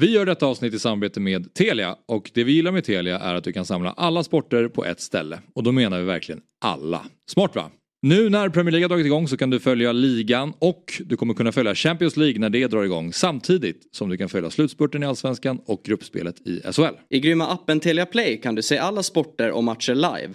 Vi gör detta avsnitt i samarbete med Telia och det vi gillar med Telia är att du kan samla alla sporter på ett ställe. Och då menar vi verkligen alla. Smart va? Nu när Premier League har dragit igång så kan du följa ligan och du kommer kunna följa Champions League när det drar igång samtidigt som du kan följa slutspurten i Allsvenskan och gruppspelet i SHL. I grymma appen Telia Play kan du se alla sporter och matcher live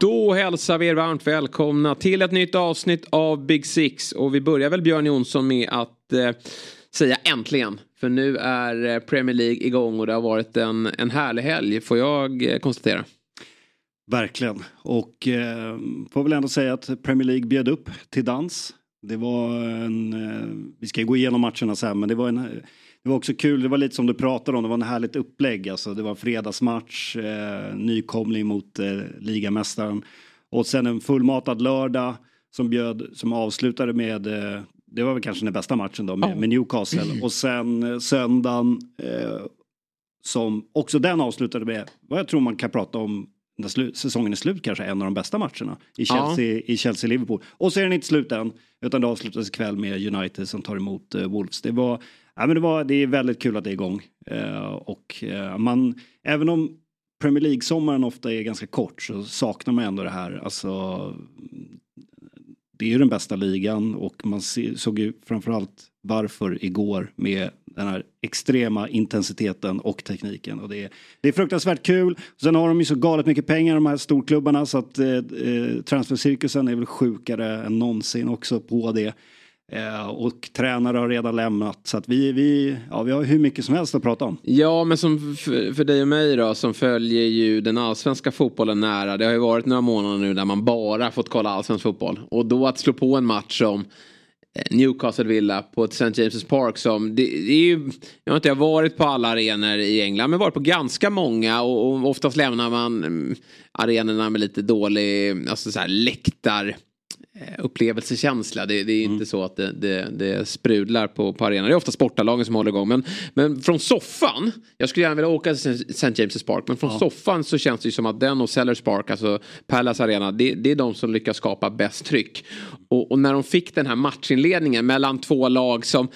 Då hälsar vi er varmt välkomna till ett nytt avsnitt av Big Six. Och vi börjar väl Björn Jonsson med att eh, säga äntligen. För nu är eh, Premier League igång och det har varit en, en härlig helg får jag eh, konstatera. Verkligen. Och eh, får väl ändå säga att Premier League bjöd upp till dans. Det var en, eh, vi ska gå igenom matcherna sen, men det var en eh, det var också kul, det var lite som du pratade om, det var en härligt upplägg. Alltså, det var fredagsmatch, eh, nykomling mot eh, ligamästaren. Och sen en fullmatad lördag som, bjöd, som avslutade med, eh, det var väl kanske den bästa matchen då, med, oh. med Newcastle. Och sen eh, söndagen eh, som också den avslutade med, vad jag tror man kan prata om när säsongen är slut kanske en av de bästa matcherna i Chelsea, ja. Chelsea Liverpool. Och så är den inte slut än, utan det avslutas ikväll med United som tar emot uh, Wolves. Det var ja, men det, var, det är väldigt kul att det är igång. Eh, och eh, man, även om Premier League-sommaren ofta är ganska kort så saknar man ändå det här. Alltså, det är ju den bästa ligan och man såg ju framförallt varför igår med den här extrema intensiteten och tekniken. Och det, är, det är fruktansvärt kul. Sen har de ju så galet mycket pengar de här storklubbarna så att eh, eh transfercirkusen är väl sjukare än någonsin också på det. Eh, och tränare har redan lämnat så att vi, vi, ja, vi har hur mycket som helst att prata om. Ja men som för, för dig och mig då som följer ju den allsvenska fotbollen nära. Det har ju varit några månader nu där man bara fått kolla allsvensk fotboll. Och då att slå på en match som eh, Newcastle Villa på ett St. James' Park som det, det, är ju, jag har inte varit på alla arenor i England men varit på ganska många och, och oftast lämnar man mm, arenorna med lite dålig, alltså så här läktar upplevelsekänsla. Det, det är mm. inte så att det, det, det, sprudlar på, på arenan. Det är ofta sportalagen som håller igång. Men, men från soffan, jag skulle gärna vilja åka till St. James' Park, men från ja. soffan så känns det ju som att den och Sellers Park, alltså Palace Arena, det, det är de som lyckas skapa bäst tryck. Och, och, när de fick den här matchinledningen mellan två lag som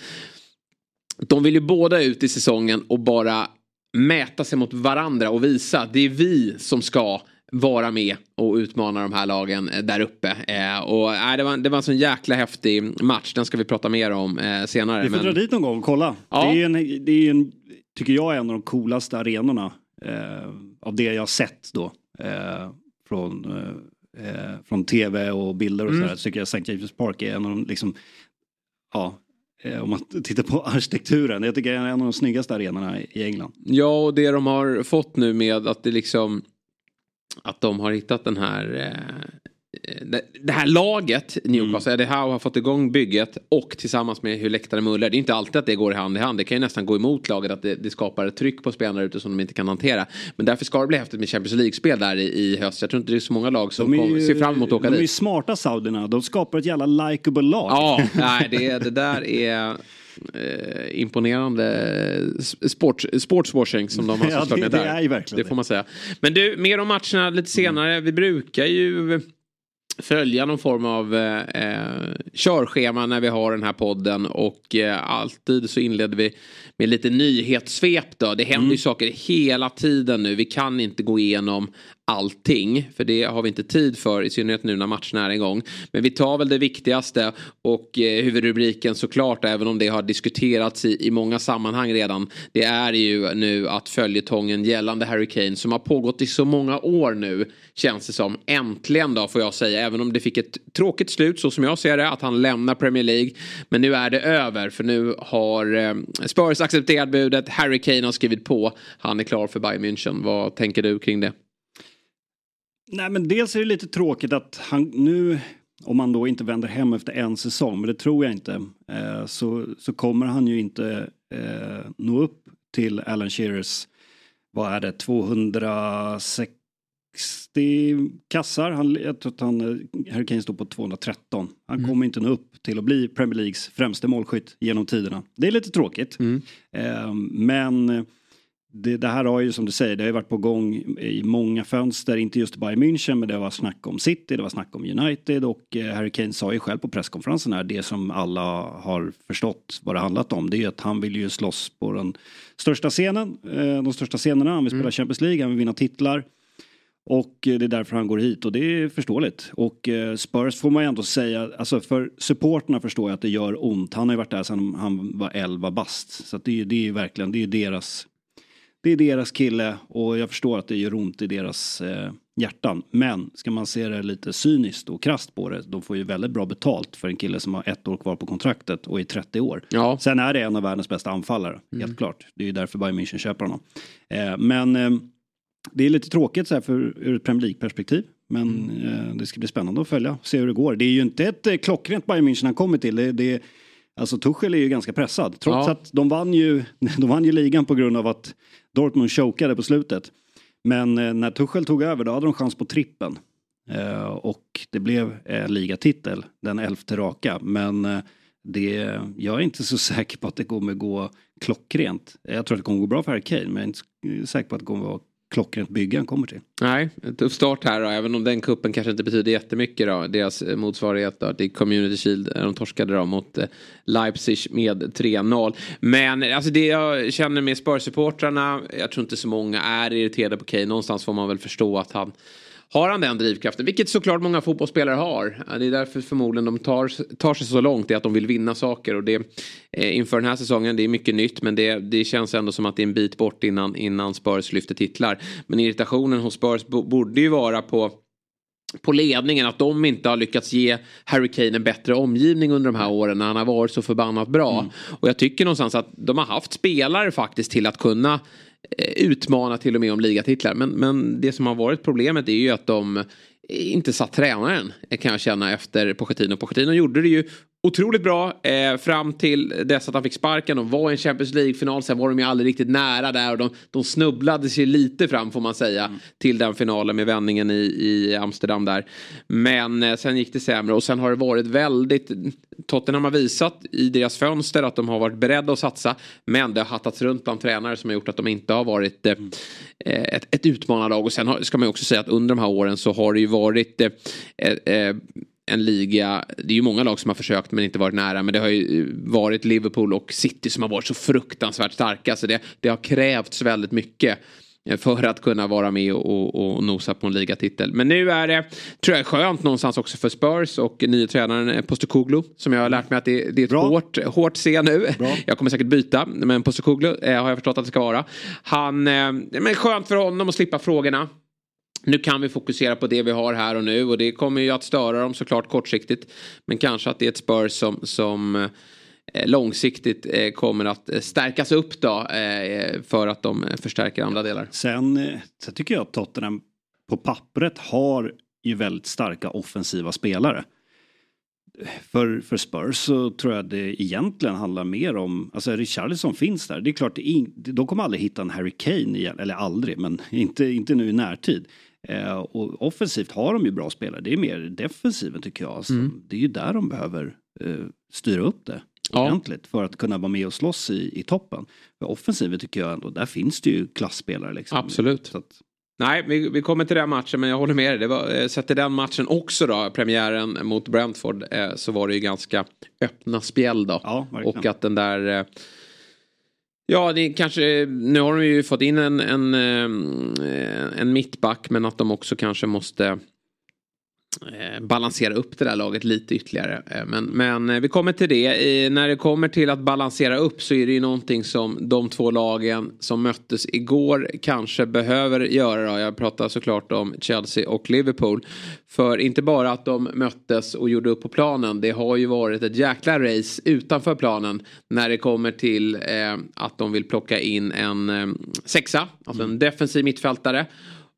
de vill ju båda ut i säsongen och bara mäta sig mot varandra och visa att det är vi som ska vara med och utmana de här lagen eh, där uppe. Eh, och, äh, det, var, det var en sån jäkla häftig match, den ska vi prata mer om eh, senare. Vi får men... dra dit någon gång och kolla. Ja. Det är en, det är en, tycker jag, en av de coolaste arenorna eh, av det jag sett då. Eh, från, eh, från tv och bilder och mm. sådär. Så tycker jag St. James' Park är en av de, liksom, ja, om man tittar på arkitekturen. Jag tycker det är en av de snyggaste arenorna i England. Ja, och det de har fått nu med att det liksom att de har hittat den här eh, det här laget, Newcastle, mm. det här har fått igång bygget och tillsammans med hur läktaren muller. Det är inte alltid att det går hand i hand. Det kan ju nästan gå emot laget att det, det skapar ett tryck på spelare ute som de inte kan hantera. Men därför ska det bli häftigt med Champions League-spel där i, i, höst. Jag tror inte det är så många lag som ju, ser fram emot att åka de dit. De är ju smarta saudierna. De skapar ett jävla likeable lag. Ja, nej, det, det där är eh, imponerande sport, sportswashing som de har ja, det, med där. Det, är verkligen det får man säga. Men du, mer om matcherna lite senare. Mm. Vi brukar ju följa någon form av eh, eh, körschema när vi har den här podden och eh, alltid så inleder vi med lite nyhetssvep då. Det händer mm. ju saker hela tiden nu. Vi kan inte gå igenom allting. För det har vi inte tid för i synnerhet nu när matcherna är igång. Men vi tar väl det viktigaste och eh, huvudrubriken såklart även om det har diskuterats i, i många sammanhang redan. Det är ju nu att följetongen gällande Harry Kane som har pågått i så många år nu känns det som. Äntligen då får jag säga även om det fick ett tråkigt slut så som jag ser det att han lämnar Premier League. Men nu är det över för nu har eh, Spurs accepterat budet. Harry Kane har skrivit på. Han är klar för Bayern München. Vad tänker du kring det? Nej men dels är det lite tråkigt att han nu, om han då inte vänder hem efter en säsong, men det tror jag inte, eh, så, så kommer han ju inte eh, nå upp till Alan Shearers, vad är det, 260 kassar. Han, jag tror att han, eh, Harry Kane står på 213. Han mm. kommer inte nå upp till att bli Premier Leagues främste målskytt genom tiderna. Det är lite tråkigt. Mm. Eh, men det, det, här har ju som du säger, det har ju varit på gång i många fönster, inte just Bayern München, men det var snack om City, det var snack om United och eh, Harry Kane sa ju själv på presskonferensen här, det som alla har förstått vad det handlat om, det är ju att han vill ju slåss på den största scenen, eh, de största scenerna, han vill spela mm. Champions League, han vill vinna titlar. Och eh, det är därför han går hit och det är förståeligt. Och Spurs får man ju ändå säga, alltså för supporterna förstår jag att det gör ont. Han har ju varit där sedan han var 11 bast. Så det, det är ju verkligen, det är deras det är deras kille och jag förstår att det gör ont i deras eh, hjärtan. Men ska man se det lite cyniskt och krast på det, de får ju väldigt bra betalt för en kille som har ett år kvar på kontraktet och är 30 år. Ja. Sen är det en av världens bästa anfallare, mm. helt klart. Det är ju därför Bayern München köper honom. Eh, men eh, det är lite tråkigt så här för, ur ett Premier League-perspektiv. Men mm. eh, det ska bli spännande att följa, se hur det går. Det är ju inte ett eh, klockrent Bayern München han kommer till. Det, det, Alltså Tuchel är ju ganska pressad. Trots ja. att de vann, ju, de vann ju ligan på grund av att Dortmund chokade på slutet. Men eh, när Tuchel tog över då hade de chans på trippen. Eh, och det blev eh, ligatitel, den elfte raka. Men eh, det, jag är inte så säker på att det kommer gå klockrent. Jag tror att det kommer gå bra för Harry Kane men jag är inte säker på att det kommer vara klockrent bygge han kommer till. Nej, en tuff start här då, även om den kuppen kanske inte betyder jättemycket då. Deras eh, motsvarighet då till Community Shield, eh, de torskade då mot eh, Leipzig med 3-0. Men alltså det jag känner med Spurs-supportrarna, jag tror inte så många är irriterade på Kane. Någonstans får man väl förstå att han har han den drivkraften, vilket såklart många fotbollsspelare har. Det är därför förmodligen de tar, tar sig så långt, det är att de vill vinna saker. Och det, eh, inför den här säsongen, det är mycket nytt men det, det känns ändå som att det är en bit bort innan, innan Spurs lyfter titlar. Men irritationen hos Spurs borde ju vara på på ledningen att de inte har lyckats ge Harry Kane en bättre omgivning under de här åren när han har varit så förbannat bra. Mm. Och jag tycker någonstans att de har haft spelare faktiskt till att kunna Eh, utmana till och med om ligatitlar. Men, men det som har varit problemet är ju att de inte satt tränaren kan jag känna efter Pochettino. Pochettino gjorde det ju otroligt bra eh, fram till dess att han fick sparken. De var i en Champions League-final, sen var de ju aldrig riktigt nära där och de, de snubblade sig lite fram får man säga mm. till den finalen med vändningen i, i Amsterdam där. Men eh, sen gick det sämre och sen har det varit väldigt Tottenham har visat i deras fönster att de har varit beredda att satsa men det har hattats runt bland tränare som har gjort att de inte har varit eh, mm. ett, ett utmanarlag och sen har, ska man ju också säga att under de här åren så har det ju varit eh, eh, en liga, det är ju många lag som har försökt men inte varit nära. Men det har ju varit Liverpool och City som har varit så fruktansvärt starka. Så det, det har krävts väldigt mycket för att kunna vara med och, och, och, nosa på en ligatitel. Men nu är det, tror jag, skönt någonstans också för Spurs och nye tränaren Postecoglou som jag har lärt mig att det, det är ett hårt, hårt C nu. Bra. Jag kommer säkert byta, men Postecoglou eh, har jag förstått att det ska vara. Han, eh, men skönt för honom att slippa frågorna. Nu kan vi fokusera på det vi har här och nu och det kommer ju att störa dem såklart kortsiktigt. Men kanske att det är ett Spurs som, som eh, långsiktigt eh, kommer att eh, stärkas upp då för att de förstärker andra delar. Sen, sen tycker jag att Tottenham på pappret har ju väldigt starka offensiva spelare. För, för Spurs så tror jag det egentligen handlar mer om, alltså Richarlison finns där. Det är klart, de kommer aldrig hitta en Harry Kane igen, eller aldrig, men inte, inte nu i närtid. Eh, och offensivt har de ju bra spelare. Det är mer defensiven tycker jag. Alltså, mm. Det är ju där de behöver eh, styra upp det ja. ordentligt för att kunna vara med och slåss i, i toppen. För offensiven tycker jag ändå, där finns det ju klassspelare. Liksom. Absolut. Nej, vi, vi, kommer till den matchen men jag håller med dig. Det var, eh, sett till den matchen också då, premiären mot Brentford, eh, så var det ju ganska öppna spjäll då. Ja, och att den där eh, Ja, det kanske, nu har de ju fått in en, en, eh, en mittback men att de också kanske måste balansera upp det där laget lite ytterligare. Eh, men, men eh, vi kommer till det. När det kommer till att balansera upp så är det ju någonting som de två lagen som möttes igår kanske behöver göra. Då. Jag pratar såklart om Chelsea och Liverpool. För inte bara att de möttes och gjorde upp på planen. Det har ju varit ett jäkla race utanför planen. När det kommer till eh, att de vill plocka in en eh, sexa. Alltså en defensiv mittfältare.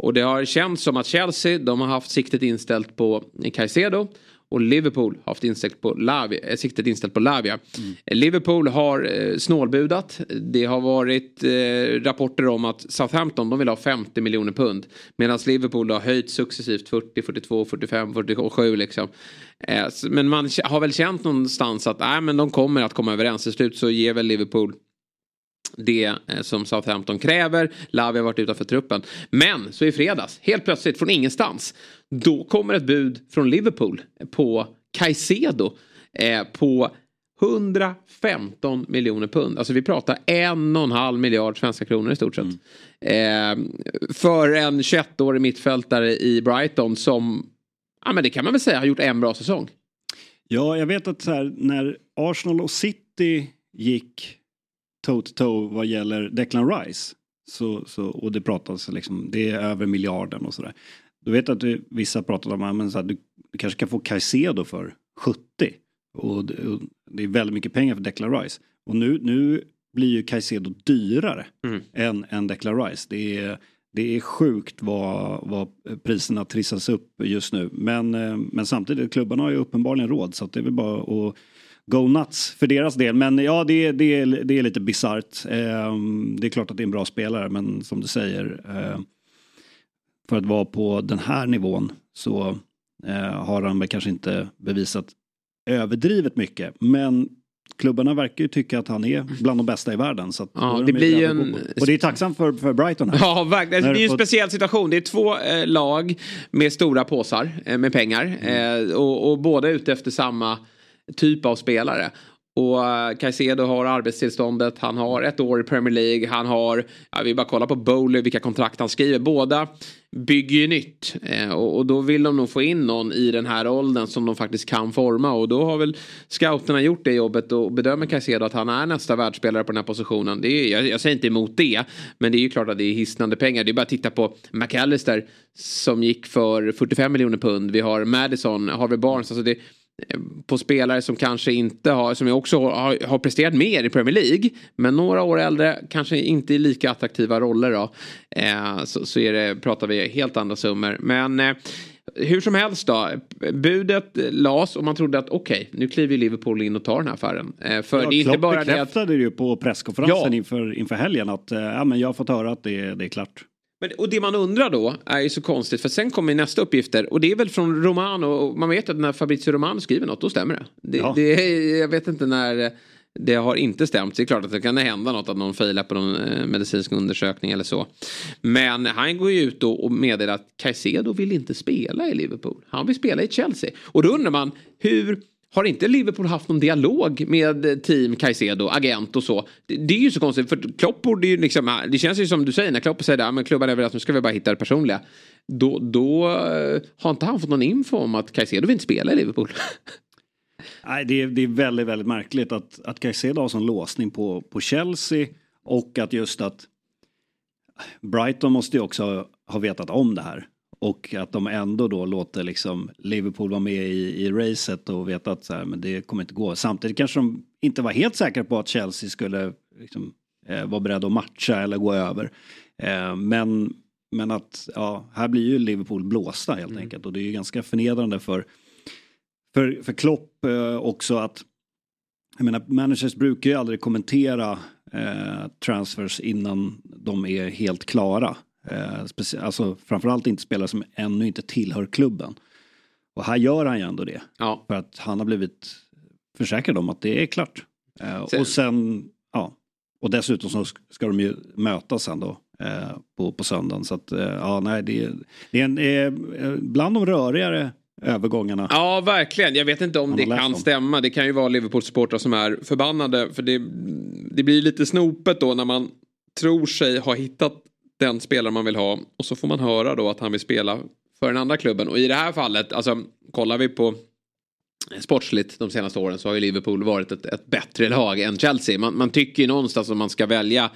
Och det har känts som att Chelsea, de har haft siktet inställt på Caicedo. Och Liverpool har haft inställt på Lavia, eh, siktet inställt på Lavia. Mm. Liverpool har eh, snålbudat. Det har varit eh, rapporter om att Southampton de vill ha 50 miljoner pund. Medan Liverpool har höjt successivt 40, 42, 45, 47 liksom. Eh, men man har väl känt någonstans att äh, men de kommer att komma överens. Till slut så ger väl Liverpool det eh, som Southampton kräver. Lavi har varit utanför truppen. Men så i fredags, helt plötsligt från ingenstans. Då kommer ett bud från Liverpool på Caicedo. Eh, på 115 miljoner pund. Alltså vi pratar en och en halv miljard svenska kronor i stort sett. Mm. Eh, för en 21-årig mittfältare i Brighton som, ja men det kan man väl säga har gjort en bra säsong. Ja, jag vet att så här, när Arsenal och City gick toe-to-toe vad gäller Declan Rice. Så, så, och det pratas liksom, det är över miljarden och sådär. Du vet att du, vissa pratar om att du, du kanske kan få Caicedo för 70. Och det, och det, är väldigt mycket pengar för Declan Rice. Och nu, nu blir ju Caicedo dyrare mm. än, än Declan Rice. Det är, det är sjukt vad, vad priserna trissas upp just nu. Men, eh, men samtidigt, klubbarna har ju uppenbarligen råd så det är väl bara att go nuts för deras del. Men ja, det, det, det är lite bisarrt. Eh, det är klart att det är en bra spelare, men som du säger. Eh, för att vara på den här nivån så eh, har han väl kanske inte bevisat överdrivet mycket. Men klubbarna verkar ju tycka att han är bland de bästa i världen. Så ja, det blir en... Och det är tacksamt för, för Brighton. Här. Ja, verkligen. Det är ju en speciell situation. Det är två eh, lag med stora påsar eh, med pengar. Mm. Eh, och, och båda ute efter samma typ av spelare. Och eh, Caicedo har arbetstillståndet, han har ett år i Premier League, han har, ja, vi bara kolla på Bowley vilka kontrakt han skriver. Båda bygger ju nytt eh, och, och, då vill de nog få in någon i den här åldern som de faktiskt kan forma och då har väl scouterna gjort det jobbet och bedömer Caicedo att han är nästa världsspelare på den här positionen. Det är, jag, jag säger inte emot det, men det är ju klart att det är hisnande pengar. Det är bara att titta på McAllister som gick för 45 miljoner pund. Vi har Madison, Harvey Barnes, alltså det på spelare som kanske inte har, som också har, har presterat mer i Premier League. Men några år äldre, kanske inte i lika attraktiva roller då. Eh, så, så är det, pratar vi helt andra summor. Men eh, hur som helst då, budet las och man trodde att okej, okay, nu kliver Liverpool in och tar den här affären. Eh, för ja, det är inte bara bekräftade det att... ju på presskonferensen ja. inför, inför helgen att eh, ja, men jag har fått höra att det, det är klart. Men, och det man undrar då är ju så konstigt för sen kommer nästa uppgifter och det är väl från Romano och man vet att när Fabrizio Romano skriver något då stämmer det. det, ja. det jag vet inte när det har inte stämt. Det är klart att det kan hända något att någon failar på någon eh, medicinsk undersökning eller så. Men han går ju ut och meddelar att Caicedo vill inte spela i Liverpool. Han vill spela i Chelsea. Och då undrar man hur har inte Liverpool haft någon dialog med team Caicedo, agent och så? Det, det är ju så konstigt för Klopp borde ju liksom, det känns ju som du säger när Klopp säger att klubban är överens, nu ska vi bara hitta det personliga. Då, då eh, har inte han fått någon info om att Caicedo vill inte spela i Liverpool. Nej, det är, det är väldigt, väldigt märkligt att, att Caicedo har sån låsning på, på Chelsea och att just att Brighton måste ju också ha vetat om det här. Och att de ändå då låter liksom Liverpool vara med i, i racet och veta att så här, men det kommer inte gå. Samtidigt kanske de inte var helt säkra på att Chelsea skulle liksom, eh, vara beredda att matcha eller gå över. Eh, men, men att ja, här blir ju Liverpool blåsta helt mm. enkelt och det är ju ganska förnedrande för, för, för Klopp eh, också att jag menar, managers brukar ju aldrig kommentera eh, transfers innan de är helt klara. Eh, alltså framförallt inte spelare som ännu inte tillhör klubben. Och här gör han ju ändå det. Ja. För att han har blivit försäkrad om att det är klart. Eh, sen. Och sen, ja. Och dessutom så ska de ju mötas sen då eh, på, på söndagen. Så att, eh, ja nej, det, det är en, eh, bland de rörigare övergångarna. Ja, verkligen. Jag vet inte om det kan om. stämma. Det kan ju vara Liverpool-supportrar som är förbannade. För det det blir lite snopet då när man tror sig ha hittat den spelare man vill ha och så får man höra då att han vill spela för den andra klubben. Och i det här fallet, alltså kollar vi på sportsligt de senaste åren så har ju Liverpool varit ett, ett bättre lag än Chelsea. Man, man tycker ju någonstans att man ska välja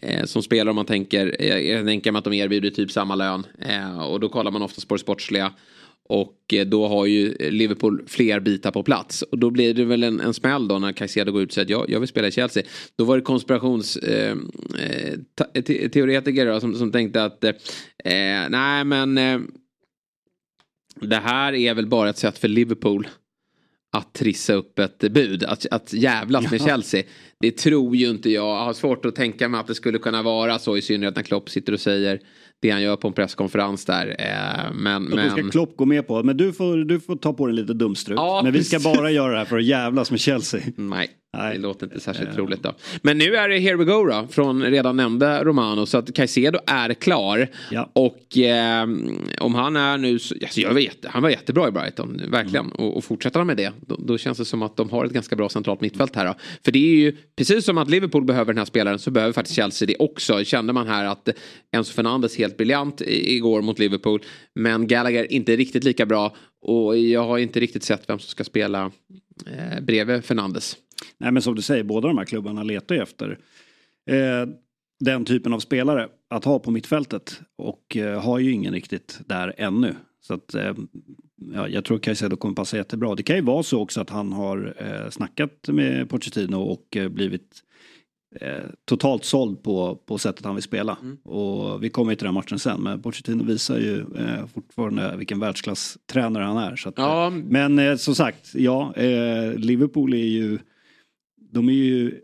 eh, som spelare om man tänker, eh, jag tänker mig att de erbjuder typ samma lön. Eh, och då kollar man oftast på det sportsliga. Och eh, då har ju Liverpool fler bitar på plats. Och då blir det väl en, en smäll då när Caicedo går ut och säger att jag, jag vill spela i Chelsea. Då var det konspirationsteoretiker eh, eh som, som tänkte att eh, nej men eh, det här är väl bara ett sätt för Liverpool att trissa upp ett bud, att, att jävlas med Chelsea. Det tror ju inte jag. Jag har svårt att tänka mig att det skulle kunna vara så i synnerhet när Klopp sitter och säger det han gör på en presskonferens där. Eh, men, men... Det ska Klopp gå med på. Men du får, du får ta på dig lite dumstrut. Ja, men vi ska bara göra det här för att jävlas med Chelsea. Nej. Nej. Det låter inte särskilt äh... troligt då. Men nu är det Here We Go då, från redan nämnda Romano. Så att Caicedo är klar. Ja. Och eh, om han är nu, alltså jag vet, han var jättebra i Brighton, verkligen. Mm. Och, och fortsätter han med det, då, då, känns det som att de har ett ganska bra centralt mittfält här. Då. För det är ju, precis som att Liverpool behöver den här spelaren så behöver faktiskt Chelsea det också. Kände man här att Enzo Fernandes helt briljant igår mot Liverpool. Men Gallagher inte riktigt lika bra. Och jag har inte riktigt sett vem som ska spela eh, bredvid Fernandes. Nej men som du säger, båda de här klubbarna letar ju efter eh, den typen av spelare att ha på mittfältet. Och eh, har ju ingen riktigt där ännu. Så att eh, ja, jag tror Caicedo kommer passa jättebra. Det kan ju vara så också att han har eh, snackat med Pochettino och eh, blivit eh, totalt såld på, på sättet han vill spela. Mm. Och vi kommer till den matchen sen men Pochettino visar ju eh, fortfarande vilken världsklasstränare han är. Så att, ja. Men eh, som sagt, ja, eh, Liverpool är ju de är ju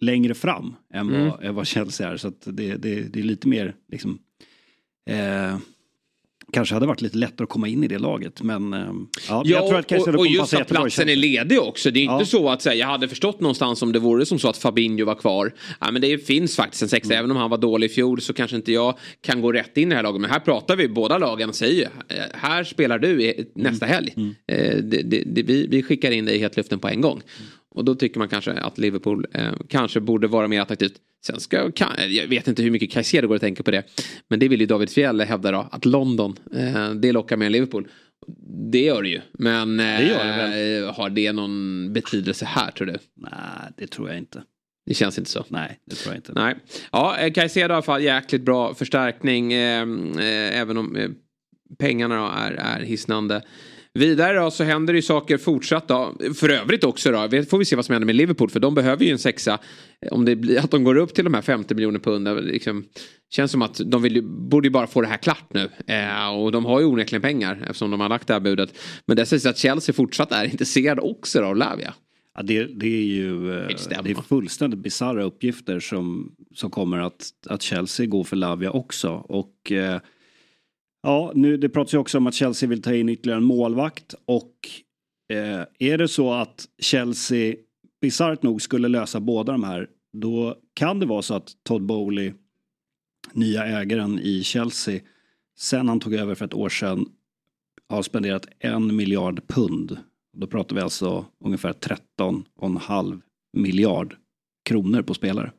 längre fram än vad, mm. vad Chelsea är. Så det, det, det, är lite mer liksom, eh, kanske hade varit lite lättare att komma in i det laget. Men eh, ja, jag tror att kanske och, och just att platsen är ledig också. Det är ja. inte så att säga, jag hade förstått någonstans om det vore som så att Fabinho var kvar. Ja, men det finns faktiskt en sexa, mm. även om han var dålig i fjol så kanske inte jag kan gå rätt in i det här laget. Men här pratar vi, båda lagen säger eh, här spelar du nästa mm. helg. Mm. Eh, det, det, vi, vi skickar in dig i helt luften på en gång. Och då tycker man kanske att Liverpool eh, kanske borde vara mer attraktivt. Sen ska, kan, jag vet inte hur mycket Caicedo går att tänka på det. Men det vill ju David Fjell hävda då. Att London, eh, det lockar mer än Liverpool. Det gör det ju. Men eh, det det har det någon betydelse här tror du? Nej, det tror jag inte. Det känns inte så. Nej, det tror jag inte. Nej. Ja, eh, Caicedo i alla fall jäkligt bra förstärkning. Eh, eh, även om pengarna då är, är hisnande. Vidare då så händer det ju saker fortsatt då. För övrigt också då. Får vi se vad som händer med Liverpool. För de behöver ju en sexa. Om det blir att de går upp till de här 50 miljoner pund. Liksom, känns som att de vill, borde ju bara få det här klart nu. Eh, och de har ju onekligen pengar eftersom de har lagt det här budet. Men det sägs att Chelsea fortsatt är intresserad också då, av Lavia. Ja, det, det, är ju eh, det är fullständigt bisarra uppgifter som, som kommer att, att Chelsea går för Lavia också. Och eh, Ja, nu, det pratas ju också om att Chelsea vill ta in ytterligare en målvakt och eh, är det så att Chelsea bisarrt nog skulle lösa båda de här då kan det vara så att Todd Bowley, nya ägaren i Chelsea, sen han tog över för ett år sedan har spenderat en miljard pund. Då pratar vi alltså ungefär 13,5 miljard kronor på spelare.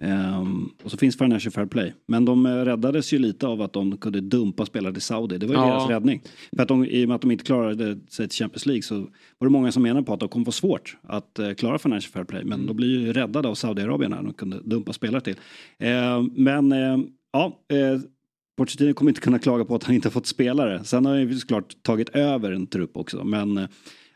Um, och så finns Financial Fair Play. Men de uh, räddades ju lite av att de kunde dumpa spelare till Saudi. Det var ju ja. deras räddning. För att de, I och med att de inte klarade sig till Champions League så var det många som menade på att de kommer få svårt att uh, klara Financial Fair Play. Men mm. de blir ju räddade av Saudiarabien när de kunde dumpa spelare till. Uh, men ja, uh, Pochettino kommer inte kunna klaga på att han inte har fått spelare. Sen har han ju såklart tagit över en trupp också. Men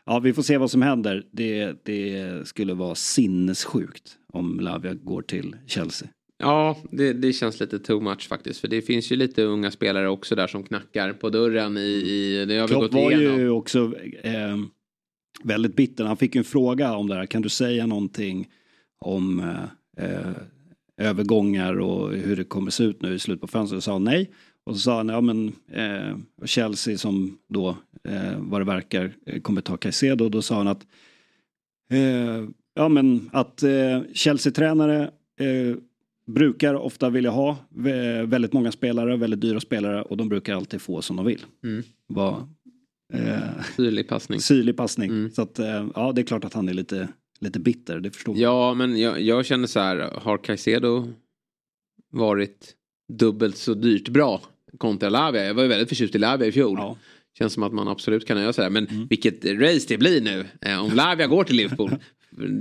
Ja, vi får se vad som händer. Det, det skulle vara sinnessjukt om Lavia går till Chelsea. Ja, det, det, känns lite too much faktiskt. För det finns ju lite unga spelare också där som knackar på dörren i... i det har vi Klopp gått var ju också eh, väldigt bitter. Han fick en fråga om det här. Kan du säga någonting om eh, eh övergångar och hur det kommer se ut nu i slutet på fönstret? sa han nej. Och så sa han, ja men eh, Chelsea som då eh, vad det verkar eh, kommer ta Caicedo. Då sa han att ja men att eh, Chelsea-tränare eh, brukar ofta vilja ha väldigt många spelare, väldigt dyra spelare och de brukar alltid få som de vill. Mm. Var, eh, syrlig passning. Syrlig passning. Mm. Så att, ja det är klart att han är lite lite bitter, det förstår. Ja, men jag, jag känner så här, har Caicedo varit dubbelt så dyrt bra kontra Lavia? Jag var ju väldigt förtjust i Lavia i fjol. Ja. Känns som att man absolut kan göra sådär. Men mm. vilket race det blir nu. Eh, om Lavia går till Liverpool.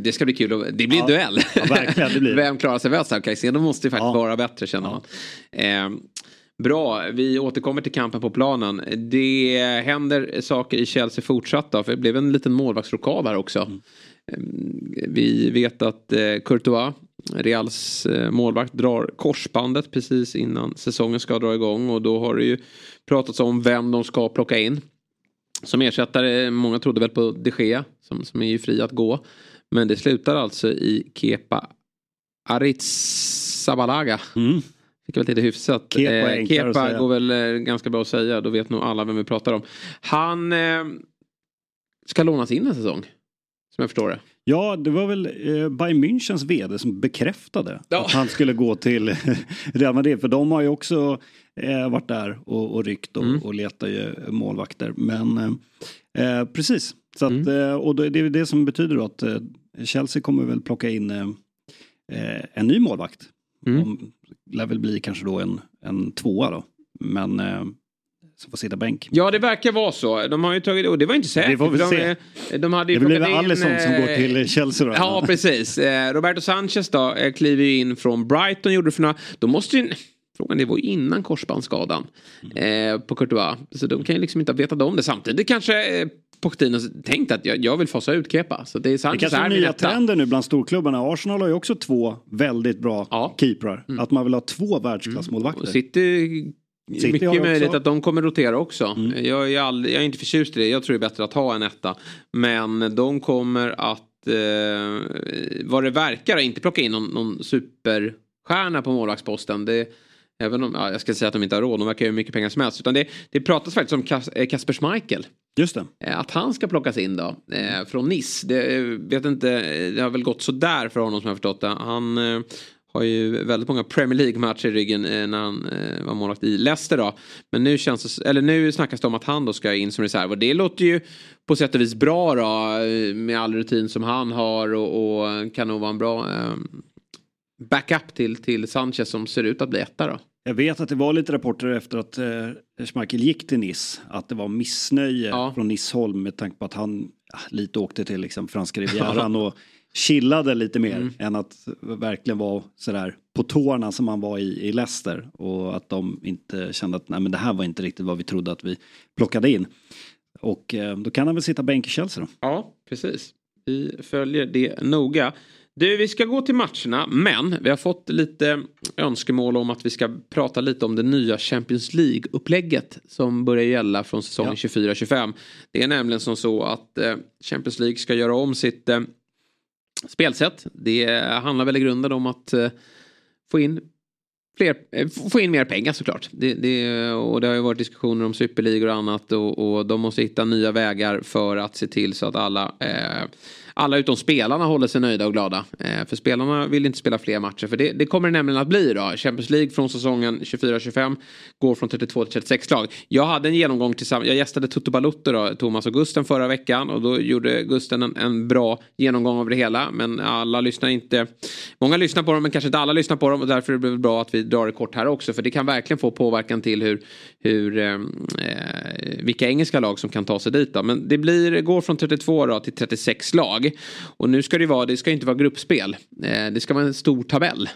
Det ska bli kul. Det blir ja. duell. Ja, verkligen, det blir. Vem klarar sig bäst? Caicedo måste ju faktiskt Ja. vara bättre känner man. Eh, bra, vi återkommer till kampen på planen. Det händer saker i Chelsea fortsatt då, för det blev en liten målvaktsrokad här också. Eh, Vi vet att eh, Courtois, Reals eh, målvakt, drar korsbandet precis innan säsongen ska dra igång och då har det ju pratats om vem de ska plocka in. Som ersättare, många trodde väl på de Gea som, som är ju fri att gå. Men det slutar alltså i Kepa Arrizabalaga. Mm. Fick väl till det hyfsat. Kepa Eh, Kepa går väl eh, ganska bra att säga. Då vet nog alla vem vi pratar om. Han eh, ska lånas in en säsong. Som jag förstår det. Ja, det var väl eh, Bayern Münchens vd som bekräftade Ja. att han skulle gå till Real Madrid. För de har ju också eh, varit där och, och ryckt och, Mm. och letar ju målvakter. Men eh, eh, precis, så att, Mm. eh, och det det är det som betyder då att eh, Chelsea kommer väl plocka in eh, eh, en ny målvakt. Mm. De lär väl bli kanske då en, en tvåa då. Men eh, som får sitta bänk. Ja det verkar vara så. De har ju tagit, och det var inte säkert. Vi får för de, se. eh, de hade ju Det blir väl in, Alisson som eh, går till Chelsea då. Ja, precis. Eh, Roberto Sanchez då eh, kliver ju in från Brighton. Gjorde det för några, då måste ju, frågan det var ju innan korsbandsskadan eh, på Courtois. Så de kan ju liksom inte ha vetat om det. Samtidigt kanske eh, Pochettino tänkt att jag, jag vill fasa ut Kepa. Så det är Det Sanchez kanske är nya trender nu bland storklubbarna. Arsenal har ju också två väldigt bra Ja. Mm. keeprar. Att man vill ha två världsklassmålvakter. Och City, City mycket möjligt att de kommer rotera också. Mm. Jag, är all, jag är inte förtjust i det. Jag tror det är bättre att ha en etta. Men de kommer att, eh, vad det verkar, inte plocka in någon, någon superstjärna på målvaktsposten. Det, även om, ja, jag ska säga att de inte har råd, de verkar ju mycket pengar som helst. Utan det, det pratas faktiskt om Kas, eh, Kasper Schmeichel. Just det. Eh, att han ska plockas in då, eh, från Nice. Det, eh, vet inte, det har väl gått sådär för honom som jag har förstått det. Han har ju väldigt många Premier League-matcher i ryggen när han var målvakt i Leicester då. Men nu, känns det, eller nu snackas det om att han då ska in som reserv. Och det låter ju på sätt och vis bra då, med all rutin som han har och, och kan nog vara en bra backup till, till Sanchez som ser ut att bli etta då. Jag vet att det var lite rapporter efter att eh, Schmeichel gick till Nice. Att det var missnöje Ja. från Nice-håll med tanke på att han ja, lite åkte till liksom, franska rivieran och chillade lite mer Mm. än att verkligen vara sådär på tårna som han var i, i Leicester. Och att de inte kände att nej, men det här var inte riktigt vad vi trodde att vi plockade in. Och eh, då kan han väl sitta bänk i Chelsea då. Ja, precis. Vi följer det noga. Du, vi ska gå till matcherna, men vi har fått lite önskemål om att vi ska prata lite om det nya Champions League-upplägget som börjar gälla från säsongen Ja. 24-25. Det är nämligen som så att eh, Champions League ska göra om sitt eh, spelsätt. Det handlar väl i grunden om att eh, få in fler, få in mer pengar såklart. Det, det, och det har ju varit diskussioner om superligor och annat och, och de måste hitta nya vägar för att se till så att alla eh, alla utom spelarna håller sig nöjda och glada. Eh, för spelarna vill inte spela fler matcher. För det, det kommer det nämligen att bli då. Champions League från säsongen 24-25 går från 32 till 36 lag. Jag hade en genomgång tillsammans. Jag gästade Toto Balotto då, Thomas och Gusten förra veckan. Och då gjorde Gusten en, en bra genomgång av det hela. Men alla lyssnar inte. Många lyssnar på dem men kanske inte alla lyssnar på dem. Och därför är det bra att vi drar det kort här också. För det kan verkligen få påverkan till hur, hur eh, eh, vilka engelska lag som kan ta sig dit. Då. Men det blir, går från 32 då till 36 lag. Och nu ska det vara, det ska inte vara gruppspel. Eh, det ska vara en stor tabell.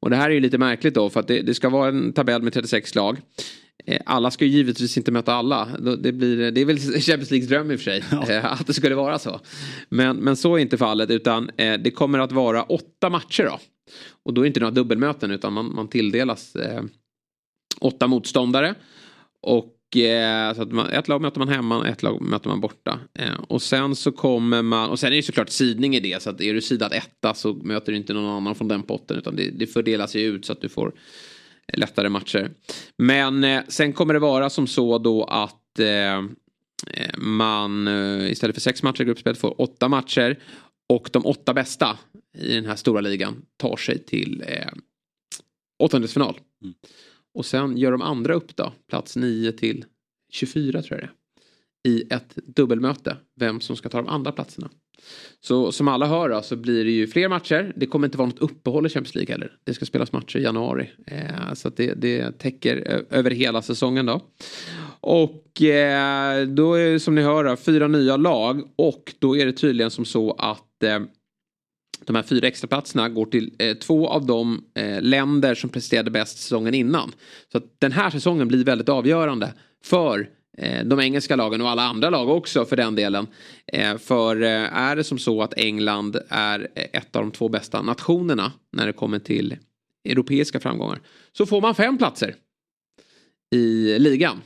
Och det här är ju lite märkligt då för att det, det ska vara en tabell med 36 lag. Eh, Alla ska ju givetvis inte möta alla. Det, blir, det är väl Champions Leagues dröm i och för sig. eh, Att det skulle vara så. Men, men så är inte fallet utan det kommer att vara åtta matcher då. Och då är det inte några dubbelmöten utan man, man tilldelas eh, åtta motståndare. Och Eh, så att man, ett lag möter man hemma, ett lag möter man borta. Eh, och sen så kommer man, och sen är det såklart sidning i det. Så att är du sidad etta så möter du inte någon annan från den potten. Utan det, det fördelas ju ut så att du får lättare matcher. Men eh, sen kommer det vara som så då att eh, eh man eh, istället för sex matcher i gruppspel får åtta matcher. Och de åtta bästa i den här stora ligan tar sig till eh, åttondelsfinal. Mm. Och sen gör de andra upp då, plats 9 till 24 tror jag det är. i ett dubbelmöte vem som ska ta de andra platserna. Så som alla hör då, så blir det ju fler matcher. Det kommer inte vara något uppehåll i Champions League heller. Det ska spelas matcher i januari. Eh, så att det, det täcker över hela säsongen då. Och eh, då är det som ni hör då, fyra nya lag och då är det tydligen som så att eh, de här fyra extraplatserna går till eh, två av de eh, länder som presterade bäst säsongen innan. Så att den här säsongen blir väldigt avgörande för eh, de engelska lagen och alla andra lag också för den delen. Eh, för eh, är det som så att England är eh, ett av de två bästa nationerna när det kommer till europeiska framgångar så får man fem platser i ligan.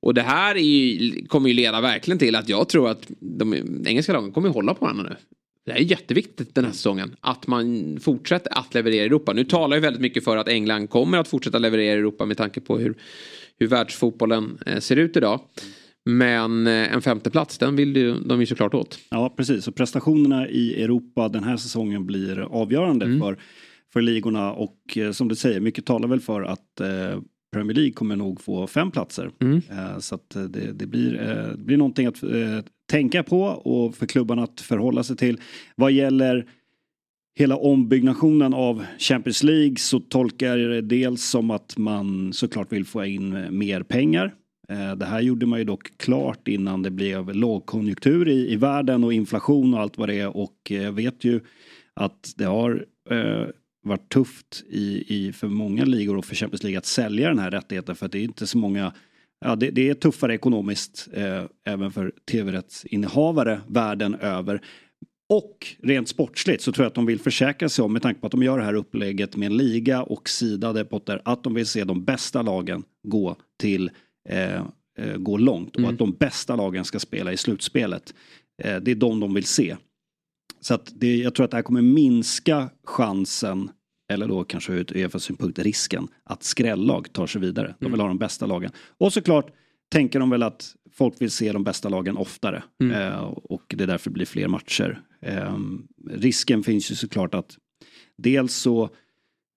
Och det här ju, kommer ju leda verkligen till att jag tror att de engelska lagen kommer hålla på varandra nu. Det är jätteviktigt den här säsongen. Att man fortsätter att leverera i Europa. Nu talar ju väldigt mycket för att England kommer att fortsätta leverera i Europa med tanke på hur, hur världsfotbollen eh, ser ut idag. Men eh, en femteplats, den vill ju, de ju såklart åt. Ja, precis. Och prestationerna i Europa den här säsongen blir avgörande mm. för, för ligorna. Och eh, som du säger, mycket talar väl för att eh, Premier League kommer nog få fem platser. Mm. Eh, så att det, det, blir, eh, det blir någonting att tänka på och för klubbarna att förhålla sig till. Vad gäller hela ombyggnationen av Champions League så tolkar jag det dels som att man såklart vill få in mer pengar. Eh, det här gjorde man ju dock klart innan det blev lågkonjunktur i, i världen och inflation och allt vad det är och eh, jag vet ju att det har eh, varit tufft i, i för många ligor och för Champions League att sälja den här rättigheten för att det är inte så många Ja, det, det är tuffare ekonomiskt eh, även för tv-rättsinnehavare världen över. Och rent sportsligt så tror jag att de vill försäkra sig om, med tanke på att de gör det här upplägget med en liga och sidade potter, att de vill se de bästa lagen gå till eh, eh gå långt och mm. att de bästa lagen ska spela i slutspelet. Eh, det är de de vill se. Så att det, jag tror att det här kommer minska chansen eller då kanske ur Uefas synpunkt risken att skrällag tar sig vidare. De vill mm. ha de bästa lagen. Och såklart tänker de väl att folk vill se de bästa lagen oftare mm. eh, och det därför blir fler matcher. Eh, risken finns ju såklart att dels så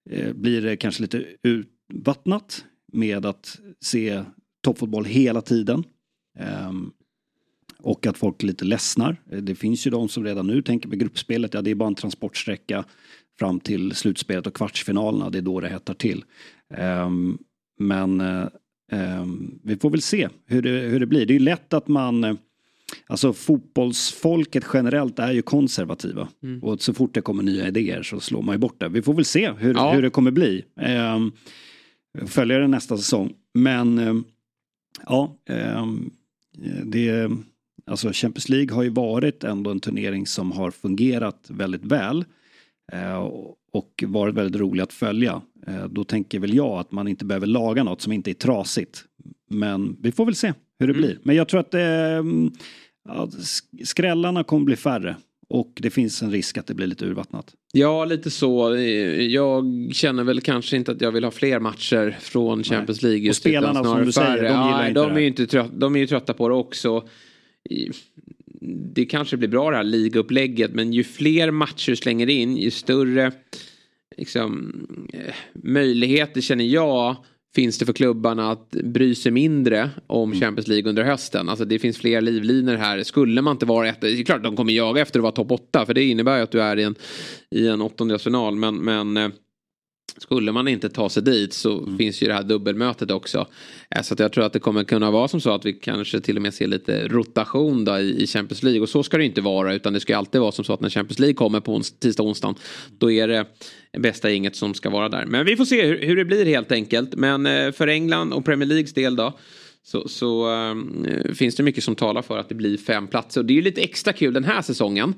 eh, blir det kanske lite urvattnat med att se toppfotboll hela tiden. Ehm, och att folk lite ledsnar. Det finns ju de som redan nu tänker på gruppspelet, ja det är bara en transportsträcka fram till slutspelet och kvartsfinalerna. Det är då det hettar till. Um, men um, vi får väl se hur det, hur det blir. Det är ju lätt att man Alltså fotbollsfolket generellt är ju konservativa. Mm. Och så fort det kommer nya idéer så slår man ju bort det. Vi får väl se hur, ja. hur det kommer bli. Um, följa det nästa säsong. Men um, ja, um, det, alltså Champions League har ju varit ändå en turnering som har fungerat väldigt väl. Eh, och varit väldigt rolig att följa. Eh, då tänker väl jag att man inte behöver laga något som inte är trasigt. Men vi får väl se hur det mm. blir. Men jag tror att ja, skrällarna kommer bli färre. Och det finns en risk att det blir lite urvattnat. Ja, lite så. Jag känner väl kanske inte att jag vill ha fler matcher från Champions League. och spelarna som du säger, de gillar ja, inte de är Ju inte trött, de är ju trötta på det också det kanske blir bra det här ligaupplägget men ju fler matcher du slänger in ju större liksom, eh, möjligheter känner jag finns det för klubbarna att bry sig mindre om mm. Champions League under hösten. Alltså det finns fler livlinor här. Skulle man inte vara ett, det är klart de kommer jaga efter att vara topp 8 för det innebär ju att du är i en, i en åttondelsfinal men, men eh, skulle man inte ta sig dit så mm. finns ju det här dubbelmötet också. Eh, så att jag tror att det kommer kunna vara som så att vi kanske till och med ser lite rotation då i, Champions League. Och så ska det inte vara utan det ska alltid vara som så att när Champions League kommer på tisdag och onsdag då är det bästa inget som ska vara där. Men vi får se hur, hur det blir helt enkelt. Men eh, för England och Premier Leagues del då så, så äh, finns det mycket som talar för att det blir fem platser. Och det är ju lite extra kul den här säsongen.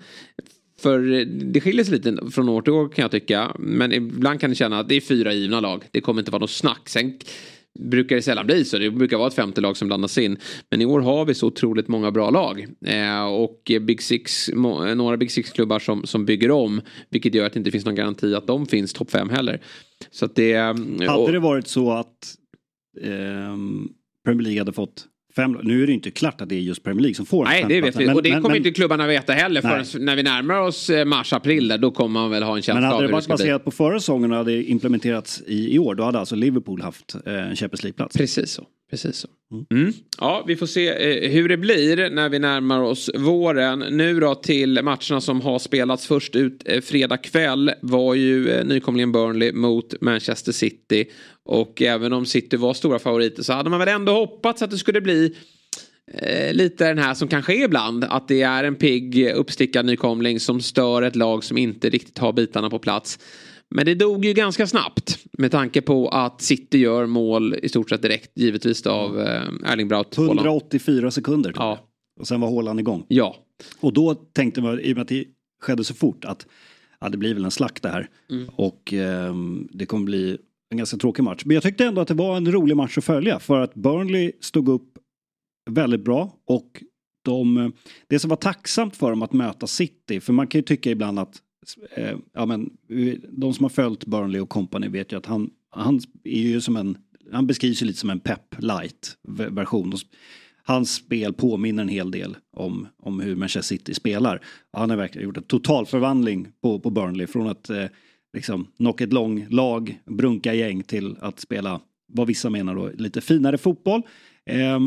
För det skiljer sig lite från år till år kan jag tycka. Men ibland kan det känna att det är fyra givna lag. Det kommer inte vara något snack. Sen brukar det sällan bli så. Det brukar vara ett femte lag som blandas in. Men i år har vi så otroligt många bra lag. Eh, och Big Six, några Big Six-klubbar som, som bygger om. Vilket gör att det inte finns någon garanti att de finns topp fem heller. Så att det... Hade det varit så att eh, Premier League hade fått fem, nu är det inte klart att det är just Premier League som får Nej, det vet vi. Men, och det men, kommer men, inte klubbarna veta heller förrän när vi närmar oss eh, mars-april. Då kommer man väl ha en känsla av Men hade det varit baserat på förra säsongen och hade implementerats i, i år, då hade alltså Liverpool haft eh, en Champions League-plats. Precis så. Precis så. Mm. Ja, vi får se eh, hur det blir när vi närmar oss våren. Nu då till matcherna som har spelats först ut eh, fredag kväll var ju eh, nykomlingen Burnley mot Manchester City. Och även om City var stora favoriter så hade man väl ändå hoppats att det skulle bli eh, lite den här som kanske är ibland. Att det är en pigg uppstickad nykomling som stör ett lag som inte riktigt har bitarna på plats. Men det dog ju ganska snabbt med tanke på att City gör mål i stort sett direkt givetvis av eh, Erling Braut. 184 sekunder. Ja. Och sen var Håland igång. Ja. Och då tänkte man, i och med att det skedde så fort, att ja, det blir väl en slakt det här. Mm. Och eh, det kommer bli en ganska tråkig match. Men jag tyckte ändå att det var en rolig match att följa för att Burnley stod upp väldigt bra och de, det som var tacksamt för dem att möta City, för man kan ju tycka ibland att eh, ja, men, de som har följt Burnley och company vet ju att han, han är ju som en, han beskrivs ju lite som en pep light version. Hans spel påminner en hel del om, om hur Manchester City spelar. Han har verkligen gjort en total förvandling på, på Burnley från att eh, liksom knock ett lång lag, brunka gäng till att spela vad vissa menar då lite finare fotboll. Eh,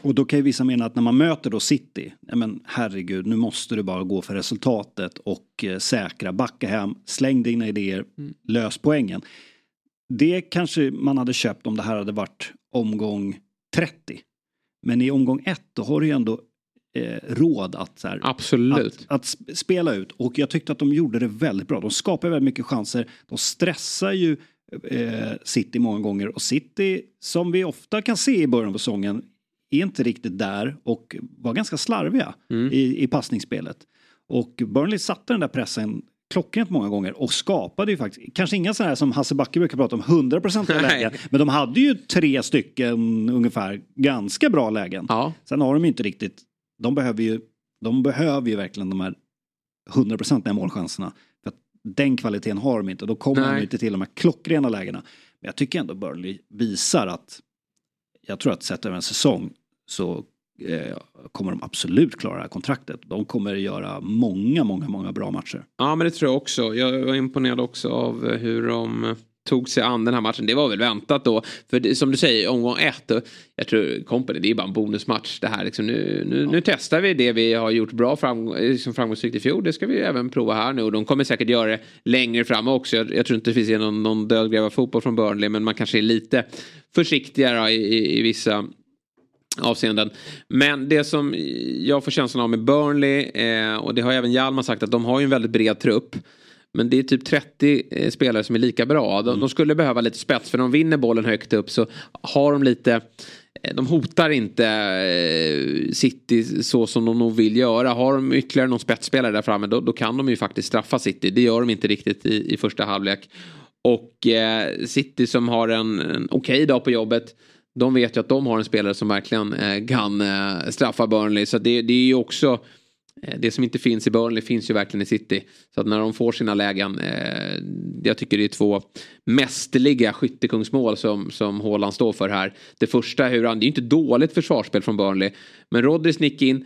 och då kan ju vissa mena att när man möter då City, ja men herregud, nu måste du bara gå för resultatet och eh, säkra, backa hem, släng dina idéer, mm. lös poängen. Det kanske man hade köpt om det här hade varit omgång 30. Men i omgång 1 då har du ju ändå eh, råd att, så här, Absolut. Att, att, spela ut. Och jag tyckte att de gjorde det väldigt bra. De skapar väldigt mycket chanser. De stressar ju eh, City många gånger. Och City, som vi ofta kan se i början av säsongen, är inte riktigt där och var ganska slarviga mm. i, i passningsspelet. Och Burnley satte den där pressen klockrent många gånger och skapade ju faktiskt, kanske inga sådana här som Hasse Backe brukar prata om, 100% lägen. Men de hade ju tre stycken ungefär ganska bra lägen. Ja. Sen har de ju inte riktigt, de behöver ju, de behöver ju verkligen de här 100% målchanserna. För att den kvaliteten har de inte, då kommer Nej. de inte till de här klockrena lägena. Men jag tycker ändå Burnley visar att, jag tror att sett över en säsong så eh, kommer de absolut klara det här kontraktet. De kommer göra många, många, många bra matcher. Ja, men det tror jag också. Jag var imponerad också av hur de tog sig an den här matchen. Det var väl väntat då. För det, som du säger, omgång ett. Jag tror Company, det är bara en bonusmatch det här. Liksom nu, nu, ja. nu testar vi det vi har gjort bra framgång, liksom framgångsrikt i fjol. Det ska vi även prova här nu. Och de kommer säkert göra det längre fram också. Jag, jag tror inte det finns någon, någon dödgräv av fotboll från Burnley. Men man kanske är lite försiktigare i, i, i vissa avseenden. Men det som jag får känslan av med Burnley eh, och det har även Hjalmar sagt att de har ju en väldigt bred trupp. Men det är typ 30 eh, spelare som är lika bra. De, mm. de, skulle behöva lite spets för de vinner bollen högt upp så har de lite eh, de hotar inte City så som de nog vill göra. Har de ytterligare någon spetsspelare där framme då, då kan de ju faktiskt straffa City. Det gör de inte riktigt i, i första halvlek. Och City som har en, en okej okay dag på jobbet de vet ju att de har en spelare som verkligen eh, kan eh, straffa Burnley. Så det, det är ju också eh, det som inte finns i Burnley finns ju verkligen i City. Så att när de får sina lägen, eh, jag tycker det är två mästerliga skyttekungsmål som, som Haaland står för här. Det första, hur han, det är ju inte dåligt försvarsspel från Burnley. Men Rodri nick in,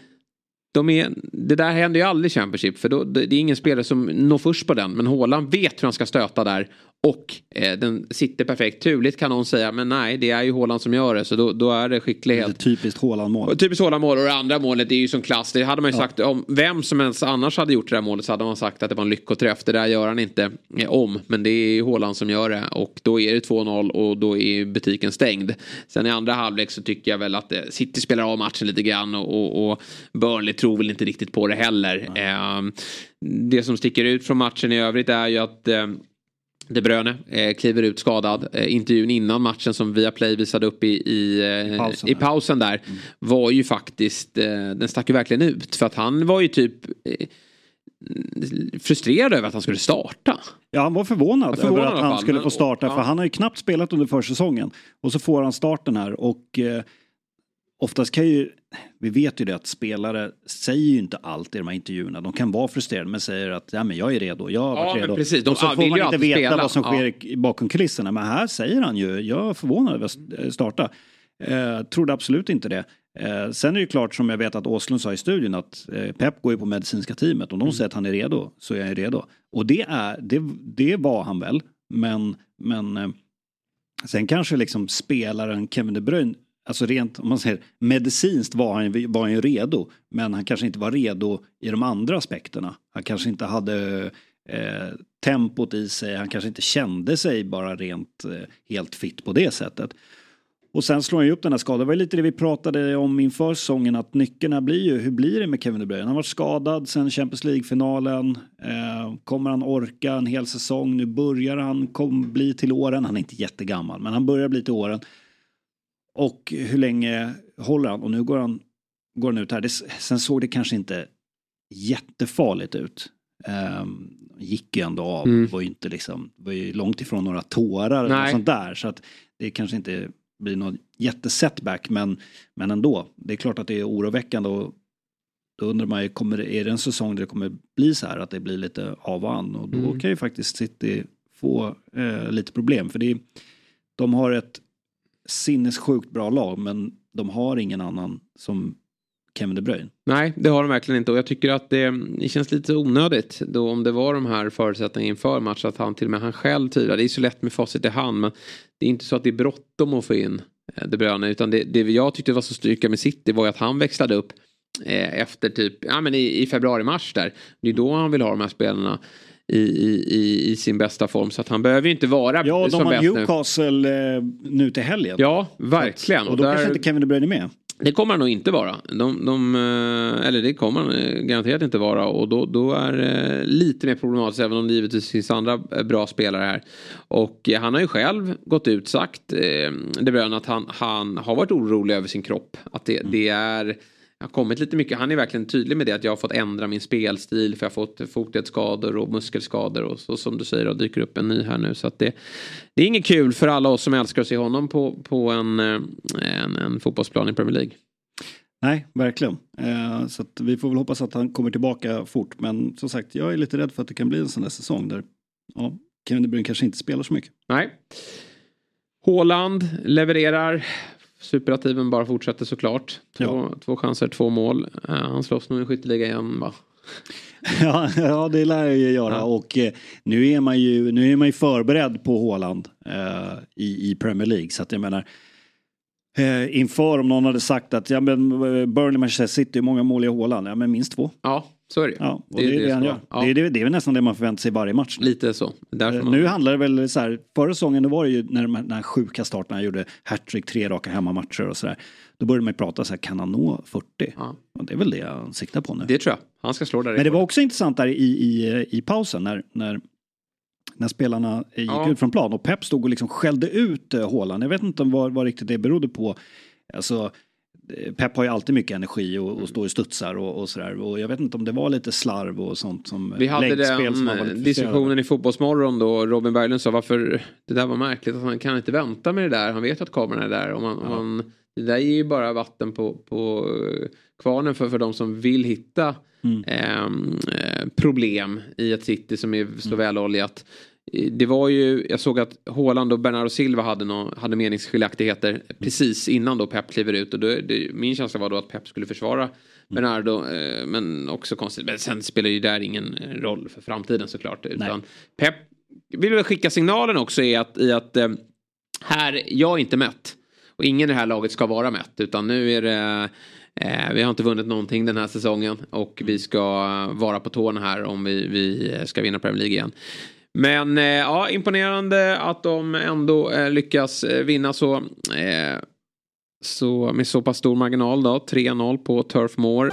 de är, det där händer ju aldrig i Championship för då, det är ingen spelare som når först på den. Men Haaland vet hur han ska stöta där och eh, den sitter perfekt. Turligt kan någon säga men nej det är ju Haaland som gör det så då, då är det skicklighet. Det är typiskt Haaland-mål. Typiskt Haaland-mål och det andra målet är ju som klass. Det hade man ju ja. sagt om vem som helst annars hade gjort det där målet så hade man sagt att det var en lyckoträff. Det där gör han inte eh, om men det är ju Haaland som gör det och då är det 2-0 och då är butiken stängd. Sen i andra halvlek så tycker jag väl att eh, City spelar av matchen lite grann och, och, och Burnley tror väl inte riktigt på det heller. Eh, det som sticker ut från matchen i övrigt är ju att eh, de Bruyne eh, kliver ut skadad. Eh, intervjun innan matchen som Viaplay visade upp i, i, eh, pausen, i pausen där mm. var ju faktiskt, eh, den stack ju verkligen ut. För att han var ju typ eh, frustrerad över att han skulle starta. Ja, han var förvånad, förvånad över att han skulle få starta. Och, för ja. han har ju knappt spelat under försäsongen. Och så får han starten här och eh, oftast kan ju, vi vet ju det att spelare säger ju inte allt i de här intervjuerna. De kan vara frustrerade men säger att ja, men jag är redo, jag har varit ja, redo. Precis. De, och så får man inte veta spela. vad som sker ja. bakom kulisserna. Men här säger han ju, jag är förvånad över att starta. Eh, trodde absolut inte det. Eh, sen är det klart som jag vet att Åslund sa i studion att eh, Pep går ju på medicinska teamet. Om de mm. säger att han är redo så är jag redo. Och det, är, det, det var han väl. Men, men eh, sen kanske liksom spelaren Kevin De Bruyne, alltså rent om man säger medicinskt var han, var han ju redo. Men han kanske inte var redo i de andra aspekterna. Han kanske inte hade eh, tempot i sig, han kanske inte kände sig bara rent eh, helt fit på det sättet. Och sen slår han ju upp den här skadan. Det var lite det vi pratade om inför säsongen att nyckeln blir ju hur blir det med Kevin De Bruyne? Han har varit skadad sen Champions League-finalen. Eh, kommer han orka en hel säsong? Nu börjar han kom, bli till åren. Han är inte jättegammal men han börjar bli till åren. Och hur länge håller han? Och nu går han, går han ut här. Det, sen såg det kanske inte jättefarligt ut. Eh, gick ju ändå av. Mm. Var ju inte liksom, var ju långt ifrån några tårar eller sånt där. Så att det kanske inte blir någon jättesetback men, men ändå. Det är klart att det är oroväckande och då undrar man ju, kommer, är det en säsong där det kommer bli så här att det blir lite av och an och då mm. kan ju faktiskt City få eh, lite problem för det är, de har ett sinnessjukt bra lag men de har ingen annan som Kevin De Bruyne. Nej, det har de verkligen inte och jag tycker att det, det känns lite onödigt då om det var de här förutsättningarna inför match att han till och med han själv tvivlar. Det är så lätt med facit i hand men det är inte så att det är bråttom att få in eh, De Bruyne utan det, det jag tyckte var så styrka med City var ju att han växlade upp eh, efter typ, ja men i, i februari-mars där. Det är då han vill ha de här spelarna. I, i, i, sin bästa form. Så att han behöver ju inte vara ja, som bäst nu. Ja, de har Newcastle nu. nu till helgen. Ja, verkligen. Att, och då och där... kanske inte Kevin De Bruyne är med. Det kommer han nog inte vara. De, de, eh, eller det kommer han eh, garanterat inte vara. Och då, då är det lite mer problematiskt. Även om det givetvis finns andra eh, bra spelare här. Och han har ju själv gått ut sagt, det bröna, att han, han har varit orolig över sin kropp. Att det, mm. det är har kommit lite mycket. Han är verkligen tydlig med det att jag har fått ändra min spelstil för jag har fått fotledsskador och muskelskador och så som du säger och dyker upp en ny här nu. Så att det, det är inget kul för alla oss som älskar att se honom på, på en, eh, en, en fotbollsplan i Premier League. Nej, verkligen. Eh, så vi får väl hoppas att han kommer tillbaka fort. Men som sagt, jag är lite rädd för att det kan bli en sån där säsong där ja, Kevin De Bruyne kanske inte spelar så mycket. Nej. Håland levererar Superativen bara fortsätter såklart. Två, ja. två chanser, två mål. Uh, han slåss nog i skytteliga igen va? ja, ja, det lär jag ju göra. Ja. Och eh, nu, är man ju, nu är man ju förberedd på Håland eh, i, i Premier League. Så att jag menar, eh, inför om någon hade sagt att ja, men eh, Burnley Manchester City, många mål i Håland? Ja, men minst två. Ja, så är det Ja, och det, det är det, det han gör. Ja. Det, är, det, det är väl nästan det man förväntar sig varje match. Lite så. Eh, man... Nu handlar det väl så här, förra säsongen då var det ju när de här sjuka starterna gjorde hattrick, tre raka hemmamatcher och sådär. Då började man ju prata så här, kan han nå 40? Ja. Och det är väl det jag siktar på nu. Det tror jag. Han ska slå där. Men det var också intressant där i, i, i pausen när, när när spelarna gick ja. ut från plan och Pep stod och liksom skällde ut Håland. Jag vet inte vad, vad riktigt det berodde på. Alltså, Pep har ju alltid mycket energi och, och står i studsar och, och sådär. Och jag vet inte om det var lite slarv och sånt som Vi hade den diskussionen i Fotbollsmorgon då Robin Berglund sa varför det där var märkligt att han kan inte vänta med det där. Han vet att kameran är där. Och man, ja. man, det där ger ju bara vatten på, på kvarnen för, för de som vill hitta mm. Ehm, eh, problem i ett city som är så mm. väloljat det var ju, jag såg att Håland och Bernardo Silva hade, no, hade meningsskiljaktigheter precis innan då Pep kliver ut. Och då, det, min känsla var då att Pep skulle försvara Bernardo. Eh, men också konstigt, men sen spelar ju där ingen roll för framtiden såklart. Utan Pep vill väl skicka signalen också i att, i att eh, här, jag är inte mätt. Och ingen i det här laget ska vara mätt. Utan nu är det Eh, vi har inte vunnit någonting den här säsongen och vi ska vara på tårna här om vi, vi ska vinna Premier League igen. Men eh, ja, imponerande att de ändå eh, lyckas eh, vinna så, eh, så med så pass stor marginal då. 3-0 på Turf Moor.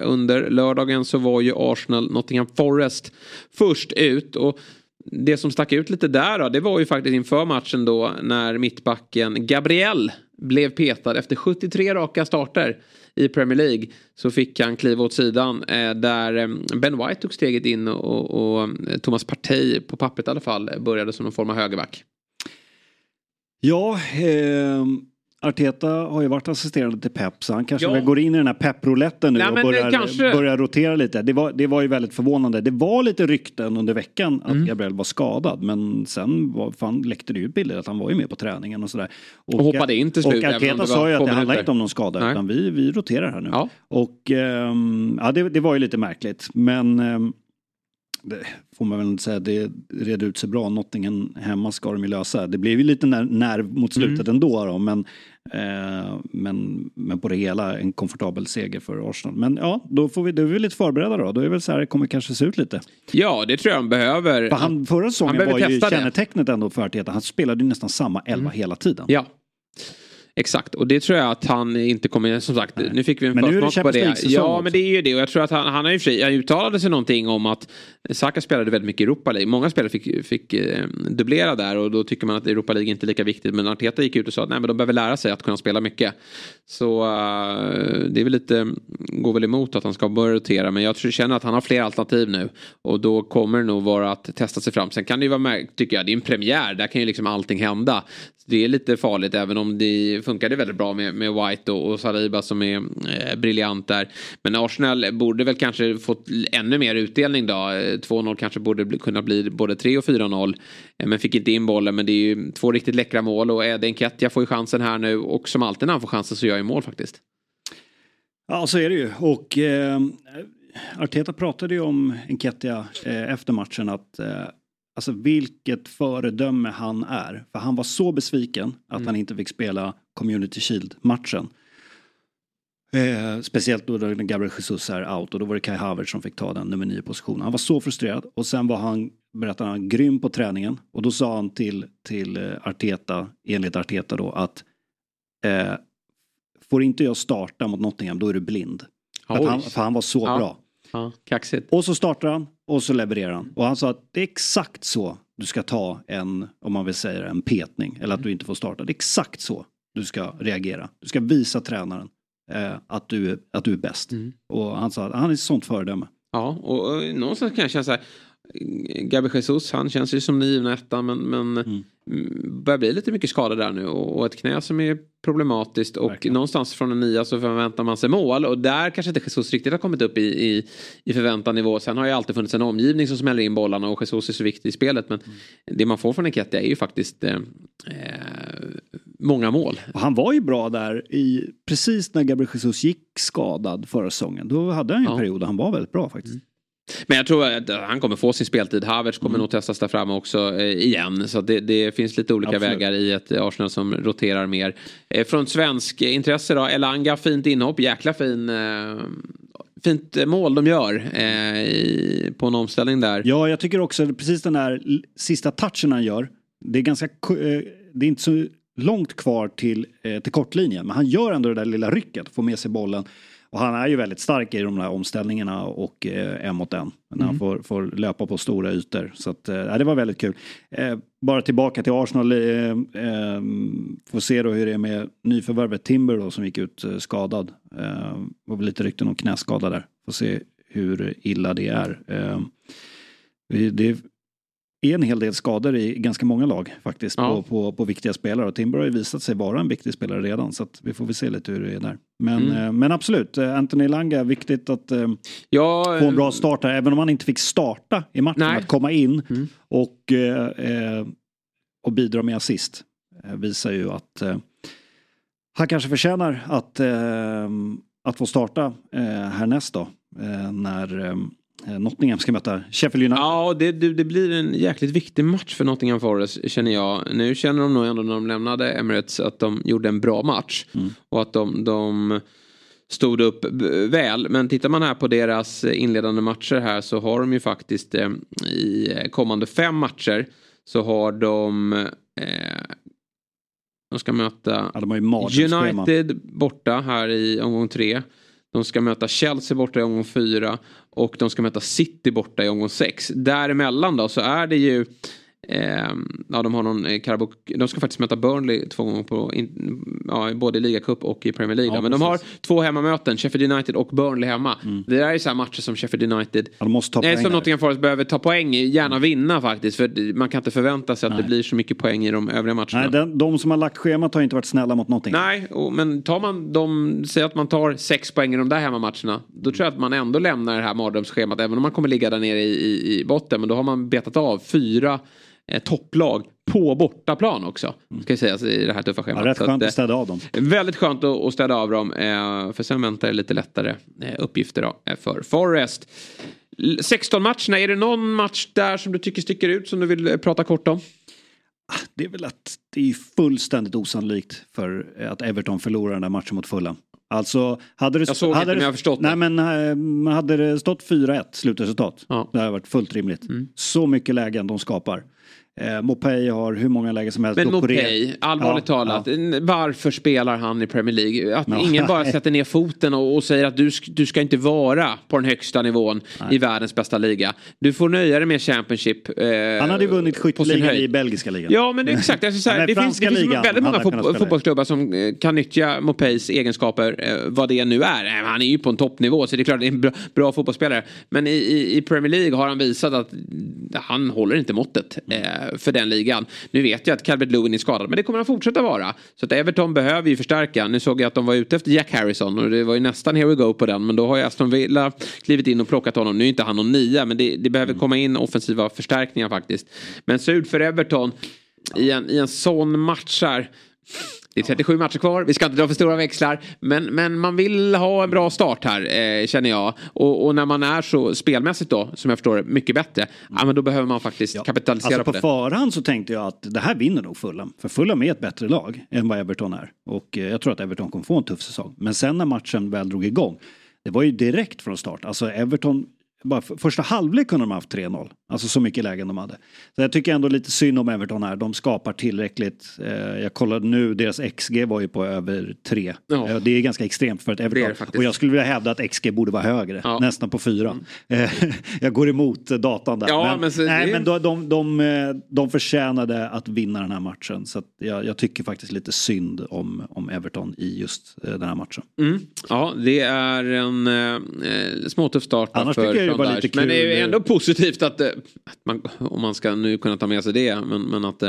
Under lördagen så var ju Arsenal Nottingham Forest först ut och det som stack ut lite där då, det var ju faktiskt inför matchen då när mittbacken Gabriel blev petad efter 73 raka starter i Premier League. Så fick han kliva åt sidan eh, där eh, Ben White tog steget in och, och eh, Thomas Partey på pappret i alla fall började som någon form av högerback. Ja, eh, Arteta har ju varit assisterande till Pep så han kanske Ja. går in i den här Pep-rouletten nu Nej, och börjar, kanske- börjar rotera lite. Det var, det var ju väldigt förvånande. Det var lite rykten under veckan Mm. att Gabriel var skadad men sen var, fan, läckte det ut bilder att han var ju med på träningen och sådär. Och hoppade in till slut, Och Arteta sa ju att det handlar inte om någon skada Nej. utan vi, vi roterar här nu. Ja. Och ehm, ja, det, det var ju lite märkligt men ehm, det får man väl säga, det red ut sig bra. Nottingham hemma ska de ju lösa. Det blev ju lite när, nerv mot slutet Mm. ändå då, men, eh, men, men på det hela en komfortabel seger för Arsenal. Men ja, då, får vi, då är vi lite förberedda då. Då är det väl så här det kommer kanske se ut lite. Ja, det tror jag han behöver. För han, förra säsongen var ju kännetecknet ändå för Arteta. Han spelade ju nästan samma elva hela tiden. Ja. Exakt, och det tror jag att han inte kommer, som sagt, nu fick vi en är försmak på det. Ja, också. men det är ju det och jag tror att han, han har ju sig, han uttalade sig någonting om att Saka spelade väldigt mycket i Europa League. Många spelare fick, fick eh, dubblera där och då tycker man att Europa League inte är lika viktigt. Men Arteta gick ut och sa att nej, men de behöver lära sig att kunna spela mycket. Så eh, det är väl lite, går väl emot att han ska börja rotera. Men jag tror, känner att han har fler alternativ nu. Och då kommer det nog vara att testa sig fram. Sen kan det ju vara, tycker jag, det är en premiär. Där kan ju liksom allting hända. Det är lite farligt även om det funkade väldigt bra med, med White och, och Saliba som är eh, briljant där. Men Arsenal borde väl kanske fått ännu mer utdelning då. Eh, 2-0 kanske borde bli, kunna bli både 3 och 4-0. Eh, men fick inte in bollen. Men det är ju två riktigt läckra mål och Eden Ketja får ju chansen här nu. Och som alltid när han får chansen så gör jag ju mål faktiskt. Ja, så är det ju. Och eh, Arteta pratade ju om Enketia eh, efter matchen att eh, alltså vilket föredöme han är. För han var så besviken att han inte fick spela Community Shield-matchen. Eh, speciellt då när Gabriel Jesus är out och då var det Kai Havertz som fick ta den nummer nio positionen. Han var så frustrerad och sen var han, berättade han, grym på träningen. Och då sa han till, till eh, Arteta, enligt Arteta då, att eh, får inte jag starta mot Nottingham då är du blind. För, han, för han var så Ja. bra. Ja, kaxigt. Och så startar han och så levererar han. Och han sa att det är exakt så du ska ta en, om man vill säga det, en petning. Eller att du inte får starta. Det är exakt så du ska reagera. Du ska visa tränaren eh, att, du, att du är bäst. Och han sa att han är ett sånt föredöme. Ja, och, och någonstans kan jag känna så här. Gabriel Jesus, han känns ju som den givna ettan men, men mm. Börjar bli lite mycket skadad där nu och, ett knä som är problematiskt och Verkligen. någonstans från en nia så förväntar man sig mål och där kanske inte Jesus riktigt har kommit upp i, i, i förväntad nivå. Sen har ju alltid funnits en omgivning som smäller in bollarna och Jesus är så viktig i spelet men det man får från Enketia är ju faktiskt eh, eh, många mål. Han var ju bra där i, precis när Gabriel Jesus gick skadad förra säsongen. Då hade han ju en Ja. period där han var väldigt bra faktiskt. Men jag tror att han kommer få sin speltid. Havertz kommer nog testas där framme också eh, igen. Så det, det finns lite olika Absolut. vägar i ett Arsenal som roterar mer. Eh, från svensk intresse då, Elanga, fint inhopp, jäkla fin. Eh, fint mål de gör eh, i, på en omställning där. Ja, jag tycker också precis den här l- sista touchen han gör. Det är ganska, eh, det är inte så långt kvar till, eh, till kortlinjen. Men han gör ändå det där lilla rycket, får med sig bollen. Och han är ju väldigt stark i de där omställningarna och eh, en mot en. När han får, får löpa på stora ytor. Så att, eh, det var väldigt kul. Eh, bara tillbaka till Arsenal. Eh, eh, får se då hur det är med nyförvärvet Timber då som gick ut eh, skadad. Eh, var väl lite rykten om knäskada där. Får se hur illa det är. Eh, vi- det är en hel del skador i ganska många lag faktiskt Ja. på, på, på viktiga spelare. Och Timber har ju visat sig vara en viktig spelare redan så att vi får väl se lite hur det är där. Men, Mm. eh, men absolut, eh, Anthony Langa, viktigt att eh, Ja, få en bra start här. Även om han inte fick starta i matchen, Nej. att komma in Mm. och, eh, och bidra med assist visar ju att han kanske förtjänar att, att få starta härnäst då. När Nottingham ska möta Sheffield United. Ja, det, det, det blir en jäkligt viktig match för Nottingham Forest känner jag. Nu känner de nog ändå när de lämnade Emirates att de gjorde en bra match. Och att de, de stod upp väl. Men tittar man här på deras inledande matcher här så har de ju faktiskt eh, i kommande fem matcher så har de eh, de ska möta Ja, de. United borta här i omgång tre. De ska möta Chelsea borta i omgång fyra. Och de ska möta City borta i omgång sex. Däremellan då så är det ju ja, de har någon eh, Carabao, de ska faktiskt möta Burnley två gånger på, in, ja, både i ligacup och i Premier League. Ja, men de har två hemmamöten, Sheffield United och Burnley hemma. Mm. Det där är så här matcher som Sheffield United, ja, de måste ta nej, som Nottingham Forest behöver ta poäng i, gärna vinna faktiskt. För man kan inte förvänta sig att nej. det blir så mycket poäng i de övriga matcherna. Nej, den, de som har lagt schemat har inte varit snälla mot Nottingham. Nej, och, men tar man de, säg att man tar sex poäng i de där hemmamatcherna. Då tror jag att man ändå lämnar det här mardrömsschemat, även om man kommer ligga där nere i, i, i botten. Men då har man betat av fyra eh, topplag på bortaplan också. Ska sägas i det här tuffa schemat. Ja, rätt skönt att, att städa av dem. Väldigt skönt att, att städa av dem. Eh, för sen väntar det lite lättare eh, uppgifter då, eh, för Forest. 16 matcherna, är det någon match där som du tycker sticker ut som du vill eh, prata kort om? Ah, det är väl att det är fullständigt osannolikt för att Everton förlorar den där matchen mot Fulham. Alltså, hade det, jag såg hade inte, det, men jag har förstått nej, det. Men, hade det stått 4-1 slutresultat, ja. det hade varit fullt rimligt. Mm. Så mycket lägen de skapar. Eh, Mopay har hur många lägen som helst. Men Mopay, allvarligt ja, talat, ja. varför spelar han i Premier League? Att ja, ingen bara sätter ner foten och, och, säger att du, du ska inte vara på den högsta nivån nej. i världens bästa liga. Du får nöja dig med Championship. Eh, han hade ju vunnit skytteligan i belgiska ligan. Ja, men det, exakt. Alltså, så här, det, finns, det finns väldigt många fot fotbollsklubbar som eh, kan nyttja Mopays egenskaper, eh, vad det nu är. Eh, han är ju på en toppnivå, så det är klart det är en bra, bra fotbollsspelare. Men i, i, i, Premier League har han visat att han håller inte måttet eh, för den ligan. Nu vet jag att Calvert Lewin är skadad, men det kommer han fortsätta vara. Så att Everton behöver ju förstärka. Nu såg jag att de var ute efter Jack Harrison och det var ju nästan here we go på den. Men då har ju Aston Villa klivit in och plockat honom. Nu är inte han någon nia, men det, det behöver komma in offensiva förstärkningar faktiskt. Men surt för Everton i en, i en sån match här. Det är 37 matcher kvar, vi ska inte dra för stora växlar. Men, men man vill ha en bra start här, eh, känner jag. Och, och, när man är så spelmässigt då, som jag förstår mycket bättre, ja, men då behöver man faktiskt ja. kapitalisera alltså på, på det. På förhand så tänkte jag att det här vinner nog Fulham. För Fulham är ett bättre lag än vad Everton är. Och eh, jag tror att Everton kommer få en tuff säsong. Men sen när matchen väl drog igång, det var ju direkt från start. Alltså Everton bara första halvlek kunde de ha haft 3-0. Alltså så mycket lägen de hade. Så jag tycker ändå lite synd om Everton här. De skapar tillräckligt. Eh, jag kollade nu, deras XG var ju på över 3. Ja. Eh, det är ganska extremt för ett Everton. Och jag skulle vilja hävda att XG borde vara högre. Ja. Nästan på 4. Mm. Eh, jag går emot datan där. Ja, men, men, så, nej, det... men de, de, de, de förtjänade att vinna den här matchen. Så jag, jag, tycker faktiskt lite synd om, om Everton i just den här matchen. Mm. Ja, det är en eh, småtuff start. Annars för tycker jag det var lite kul. Men det är ändå positivt att, att man, om man ska nu kunna ta med sig det, men, men att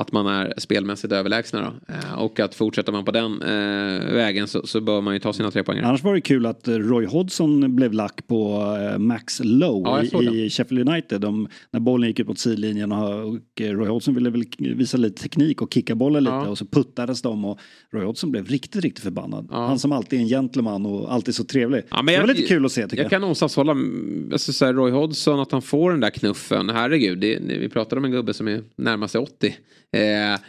att man är spelmässigt överlägsna. Då. Eh, och att fortsätter man på den eh, vägen så, så, bör man ju ta sina tre poäng. Annars var det kul att Roy Hodgson blev lack på eh, Max Lowe ja, i, i Sheffield United. De, när bollen gick ut mot sidlinjen och, och Roy Hodgson ville väl visa lite teknik och kicka bollen lite ja. och så puttades de och Roy Hodgson blev riktigt, riktigt förbannad. Ja. Han som alltid är en gentleman och alltid så trevlig. Ja, men det var lite kul att se tycker jag. Jag kan någonstans hålla, alltså, så här, Roy Hodgson att han får den där knuffen, herregud, det, vi pratar om en gubbe som är närmast 80. Eh,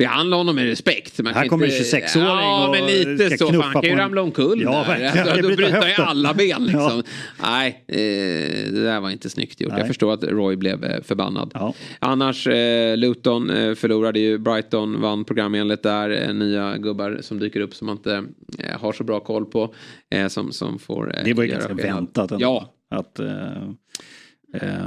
behandla honom med respekt. Man här kommer en 26-åring ja, och men lite så. Han kan ju ramla omkull ja, där. Alltså, då bryter ju alla ben liksom. Ja. Nej, eh, det där var inte snyggt gjort. Nej. Jag förstår att Roy blev eh, förbannad. Ja. Annars, eh, Luton eh, förlorade ju. Brighton vann programenligt där. Nya gubbar som dyker upp som man inte har så bra koll på. Som, som får Det var ju ganska väntat. Ja. Att,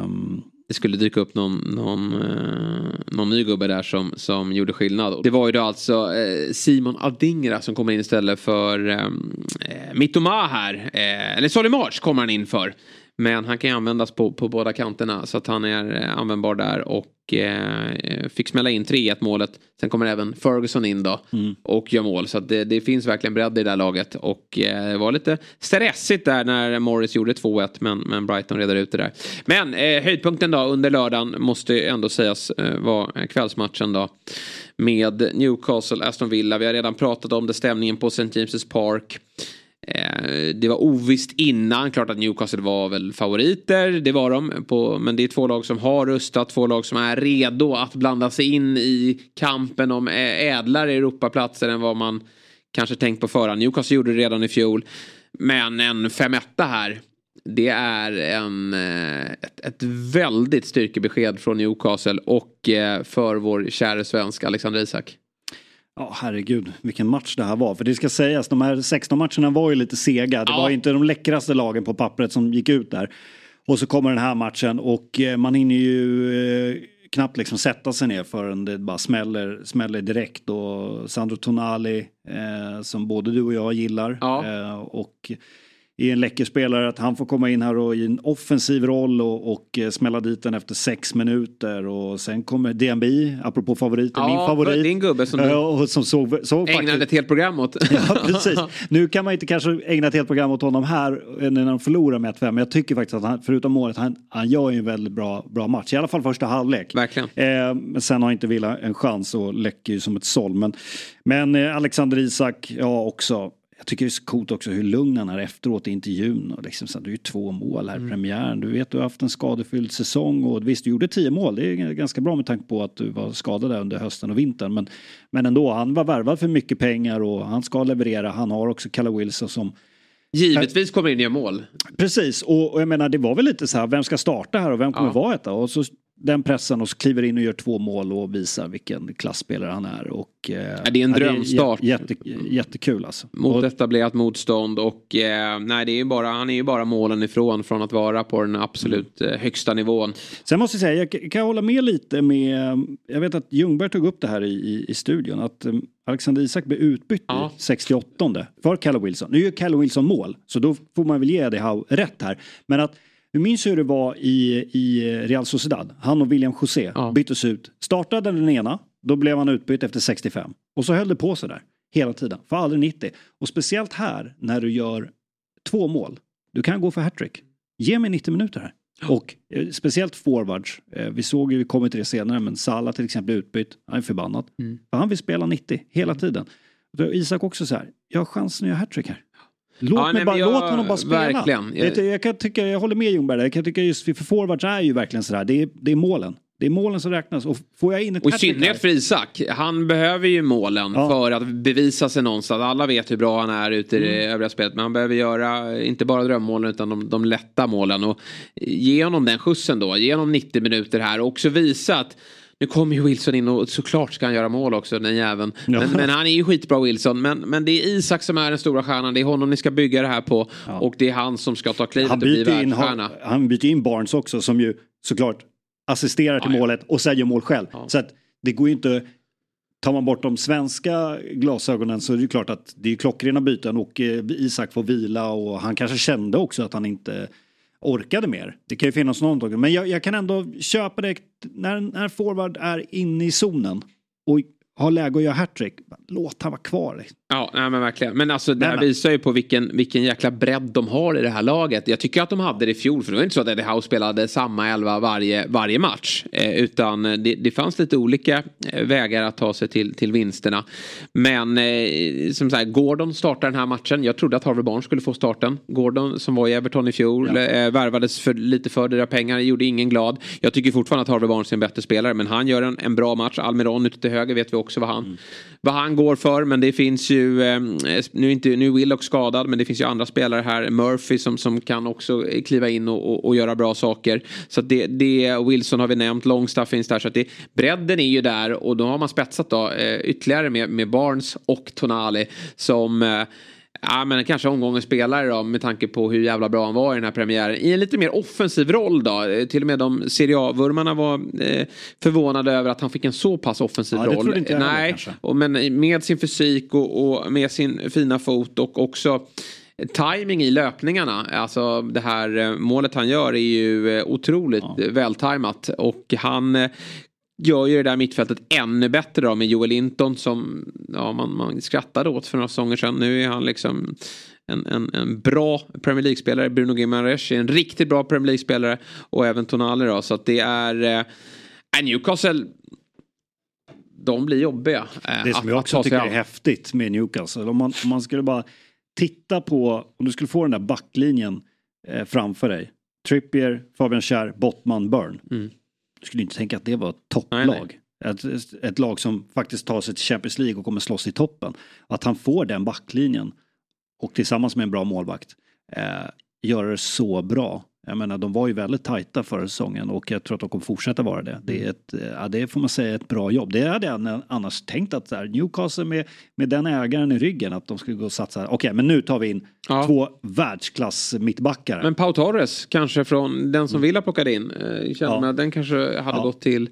um, det skulle dyka upp någon, någon, eh, någon ny gubbe där som, som gjorde skillnad. Det var ju då alltså eh, Simon Adingra som kommer in istället för eh, eh Mitoma här. Eh, eller Solly March kommer han in för. Men han kan ju användas på, på båda kanterna så att han är eh, användbar där och eh, fick smälla in 3-1 målet. Sen kommer även Ferguson in då mm. och gör mål. Så att det, det, finns verkligen bredd i det här laget. Och eh, det var lite stressigt där när Morris gjorde 2-1 men, men Brighton redde ut det där. Men eh, höjdpunkten då under lördagen måste ändå sägas eh, vara kvällsmatchen då. Med Newcastle, Aston Villa. Vi har redan pratat om det, stämningen på St. James' Park. Eh, det var ovisst innan, klart att Newcastle var väl favoriter, det var de. På, men det är två lag som har rustat, två lag som är redo att blanda sig in i kampen om ädlare Europaplatser än vad man kanske tänkt på förhand. Newcastle gjorde det redan i fjol. Men en 5 här, det är en, eh, ett, ett väldigt styrkebesked från Newcastle och eh, för vår kära svensk Alexander Isak. Ja, herregud, vilken match det här var. För det ska sägas, de här 16 matcherna var ju lite sega. Det Ja. var inte de läckraste lagen på pappret som gick ut där. Och så kommer den här matchen och eh, man hinner ju eh, knappt liksom sätta sig ner förrän det bara smäller, smäller direkt. Och Sandro Tonali, eh, som både du och jag gillar. Ja. Eh, och är en läcker spelare att han får komma in här och i en offensiv roll och, och eh, smälla dit den efter sex minuter. Och sen kommer DNB, apropå favoriter, Ja, min favorit. din gubbe som du Ja, och som såg, såg Ägnade faktiskt... ett helt program åt. Ja, precis. Nu kan man inte kanske ägna ett helt program åt honom här eh, när de förlorar med 1-5. Men jag tycker faktiskt att han, förutom målet, han, han gör ju en väldigt bra, bra match. I alla fall första halvlek. Verkligen. Eh, men sen har inte Villa en chans och läcker ju som ett såll. Men, men eh, Alexander Isak, ja också. Jag tycker det är så coolt också hur lugn han är efteråt i intervjun. Och liksom, så, du är ju två mål här i premiären. Du vet du har haft en skadefylld säsong. Och visst, du gjorde tio mål. Det är ganska bra med tanke på att du var skadad där under hösten och vintern. Men, men ändå, han var värvad för mycket pengar och han ska leverera. Han har också Kalle Wilson som Givetvis kommer in gör mål. Precis, och, och jag menar det var väl lite så här, vem ska starta här och vem kommer Ja. vara etta? Och så den pressen och så kliver in och gör två mål och visar vilken klassspelare han är. Och, eh, det är en drömstart. jä- Jätte, jättekul alltså. Mot Och, etablerat motstånd och eh, nej det är ju bara, han är ju bara målen ifrån från att vara på den absolut Mm. eh, högsta nivån. sen måste jag säga, jag kan- hålla med lite med, jag vet att Ljungberg tog upp det här i, i, i studion, att um, Alexander Isak blev utbytt Ja. i 68 för Kalle Wilson. Nu gör Kalle Wilson mål, så då får man väl ge det här rätt här. Men att vi minns hur det var i, i Real Sociedad. Han och William José Ja. byttes ut. Startade den ena, då blev han utbytt efter 65. Och så höll det på så där hela tiden, för aldrig 90. Och speciellt här när du gör två mål. Du kan gå för hattrick. Ge mig 90 minuter här. Och eh, speciellt forwards. Eh, vi såg ju, vi kommer till det senare, men Salah till exempel är utbytt. Han är förbannad. Mm. För han vill spela 90 hela tiden. Isak också så här, jag har chansen att göra hattrick här. Låt, Ja, mig nej, bara, jag- låt honom bara spela. verkligen. Jag- Jag, jag, kan tycka, jag håller med Ljungberg där. Jag kan tycka just för forwards är ju verkligen sådär. Det är, det är målen. Det är målen som räknas. Och får jag in ett Och i synnerhet för Isak. Han behöver ju målen Ja. för att bevisa sig någonstans. Alla vet hur bra han är ute i det Mm. övriga spelet. Men han behöver göra inte bara drömmålen utan de, de lätta målen. Och ge honom den skjutsen då. Ge honom 90 minuter här och också visa att nu kommer ju Wilson in och såklart ska han göra mål också den jäveln. Ja. Men, men han är ju skitbra Wilson. Men, men det är Isak som är den stora stjärnan. Det är honom ni ska bygga det här på. Ja. Och det är han som ska ta klivet och bli världsstjärna. han, han byter in Barnes också som ju såklart assisterar till Ja, målet och sen gör mål själv. Så att det går ju inte... Tar man bort de svenska glasögonen så är det ju klart att det är klockrena byten och eh, Isak får vila och han kanske kände också att han inte orkade mer. Det kan ju finnas någonting. Men jag, jag kan ändå köpa det när, när forward är inne i zonen och har läge att göra hattrick. Låt han vara kvar. Ja, nej, men verkligen. Men alltså det här visar ju på vilken, vilken jäkla bredd de har i det här laget. Jag tycker att de hade det i fjol. För det var inte så att Eddie Howe spelade samma elva varje, varje match. Eh, utan det, det fanns lite olika eh, vägar att ta sig till, till vinsterna. Men eh, som sagt, Gordon startar den här matchen. Jag trodde att Harvey Barnes skulle få starten. Gordon som var i Everton i fjol. Ja. Eh, värvades för lite för dyra pengar. Gjorde ingen glad. Jag tycker fortfarande att Harvey Barnes är en bättre spelare. Men han gör en, en bra match. Almiron ute till höger vet vi också vad han, vad han går för. Men det finns ju, eh, nu är, inte, nu är Willock skadad. Men det finns ju andra spelare här. Murphy som, som kan också eh, kliva in och, och, och göra bra saker. Så att det, det, Wilson har vi nämnt. Longstaff finns där. Så att det, bredden är ju där. Och då har man spetsat då eh, ytterligare med, med Barnes och Tonali. Som eh, Ja men kanske omgångens spelare då med tanke på hur jävla bra han var i den här premiären. I en lite mer offensiv roll då. Eh, Till och med de Serie A-vurmarna var eh, förvånade över att han fick en så pass offensiv Ja, roll. inte Nej, och, men med sin fysik och, och med sin fina fot och också timing i löpningarna. Alltså det här eh, målet han gör är ju eh, otroligt Ja. vältajmat. Och han gör ju det där mittfältet ännu bättre då med Joel Linton som ja, man, man skrattade åt för några säsonger sedan. Nu är han liksom en, en, en bra Premier League-spelare. Bruno Gimares är en riktigt bra Premier League-spelare. Och även Tonali då. Så att det är... Eh, Newcastle... De blir jobbiga. eh, Det att- som jag också tycker är häftigt med Newcastle, om man, om man skulle bara titta på, om du skulle få den där backlinjen eh, framför dig. Trippier, Fabian Schär, Bottman, Burn. Mm. Du skulle inte tänka att det var ett Nej, topplag. Ett, ett lag som faktiskt tar sig till Champions League och kommer slåss i toppen. Att han får den backlinjen och tillsammans med en bra målvakt eh, göra det så bra. Jag menar de var ju väldigt tajta förra säsongen och jag tror att de kommer fortsätta vara det. Det är ett, ja, det får man säga ett bra jobb. Det hade jag annars tänkt att här, Newcastle med, med den ägaren i ryggen att de skulle gå och satsa. Okej okay, men nu tar vi in Ja. två världsklass mittbackar. Men Pau Torres kanske från den som Villa plockade in. Eh, känner Ja. att den kanske hade Ja. gått till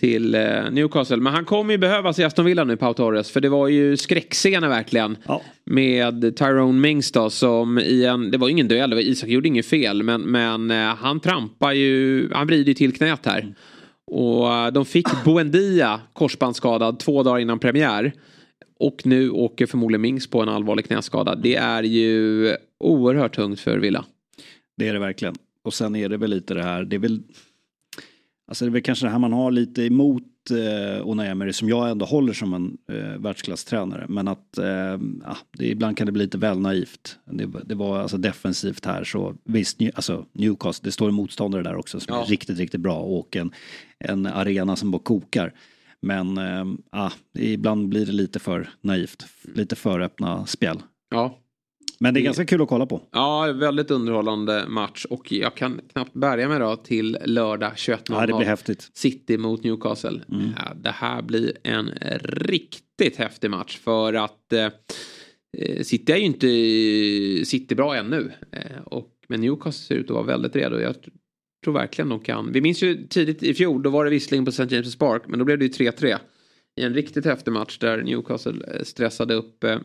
till eh, Newcastle. Men han kommer ju behövas i Aston Villa nu, Pau Torres. För det var ju skräckscener verkligen. Ja. Med Tyrone Mings då som i en, det var ingen duell, det var Isak gjorde inget fel. Men, men eh, han trampar ju, han vrider ju till knät här. Och eh, de fick Buendia korsbandsskadad två dagar innan premiär. Och nu åker förmodligen Mings på en allvarlig knäskada. Det är ju oerhört tungt för Villa. Det är det verkligen. Och sen är det väl lite det här, det är väl Alltså det är väl kanske det här man har lite emot eh, Unai Emery som jag ändå håller som en eh, världsklasstränare. Men att eh, ja, det, ibland kan det bli lite väl naivt. Det, det var alltså defensivt här så visst, alltså Newcastle, det står en motståndare där också som Ja. är riktigt, riktigt bra och en, en arena som bara kokar. Men eh, ja, ibland blir det lite för naivt, lite för öppna spel. Ja, Men det är Det- ganska kul att kolla på. Ja, väldigt underhållande match och jag kan knappt bärga mig då till lördag 21.00. Ja, det blir häftigt. City mot Newcastle. Mm. Ja, det här blir en riktigt häftig match för att eh, eh, City är ju inte City bra ännu. Eh, och, men Newcastle ser ut att vara väldigt redo. Jag tr- tror verkligen de kan. Vi minns ju tidigt i fjol, då var det visserligen på St. James' Park, men då blev det ju 3-3. I en riktigt häftig match där Newcastle eh, stressade upp eh,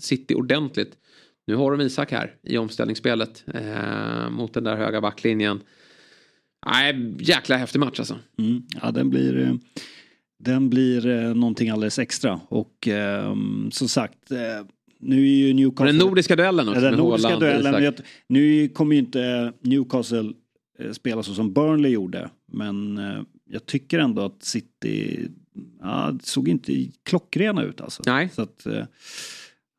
City ordentligt. Nu har de Isak här i omställningsspelet eh, mot den där höga backlinjen. Nej, jäkla häftig match alltså. Mm. Ja, den blir, eh, den blir eh, någonting alldeles extra. Och eh, som sagt, eh, nu är ju Newcastle... den nordiska duellen också. Den nordiska Haaland, duellen. Isak. Nu kommer ju inte Newcastle spela så som Burnley gjorde. Men jag tycker ändå att City ja, såg inte klockrena ut alltså. Nej. Så att,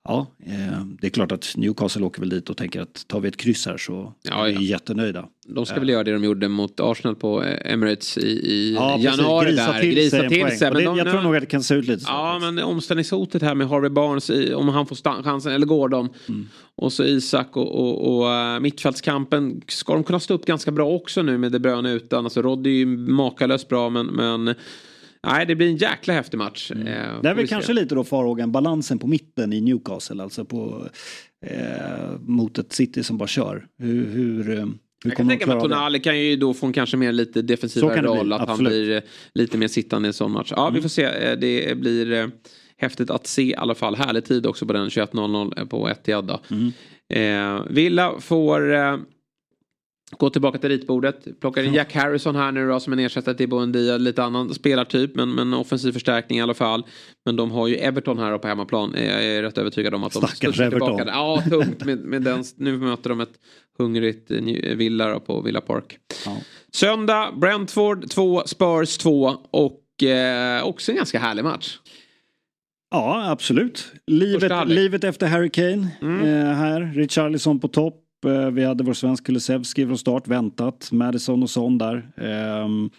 ja, eh, det är klart att Newcastle åker väl dit och tänker att tar vi ett kryss här så Ja, är vi jättenöjda. De ska väl göra det de gjorde mot Arsenal på eh, Emirates i, i Ja, precis. januari. Grisa där. till sig Grisa en till poäng. sig. Men det, de, jag tror nog att det kan se ut lite så. Ja, men omställningshotet här med Harvey Barnes, i, om han får chansen, eller Gordon. Mm. Och så Isak och, och, och mittfältskampen. Ska de kunna stå upp ganska bra också nu med De Bruyne utan? Alltså Roddy är ju makalöst bra men, men nej, det blir en jäkla häftig match. Mm. Eh, Det är väl kanske lite då farhågan, balansen på mitten i Newcastle, alltså på eh, mot ett City som bara kör. Hur, hur, eh, Jag kan tänka mig att? Tonali kan ju då få en kanske mer lite defensivare roll. Att han absolut. Mm. blir eh, lite mer sittande i en sån match. Ja, vi får se. Eh, Det blir häftigt att se i alla fall. Härlig tid också på den 21.00 på Etihad. Mm. Eh, Villa får eh, gå tillbaka till ritbordet. Plockar in Jack Harrison här nu då som en ersättare till Buendia. Lite annan spelartyp men, men offensiv förstärkning i alla fall. Men de har ju Everton här på hemmaplan. Eh, Jag är rätt övertygad om att de Stackars tillbaka. Everton. där. Ja, tungt med, med den. Nu möter de ett hungrigt eh, New- Villa då på Villa Park. Ja. Söndag, Brentford 2, Spurs 2 och eh, också en ganska härlig match. Ja, absolut. Livet, livet efter Harry Kane Mm. eh, här. Richarlison på topp. Eh, vi hade vår svensk Kulusevski från start, väntat. Madison och Son där. Ehm,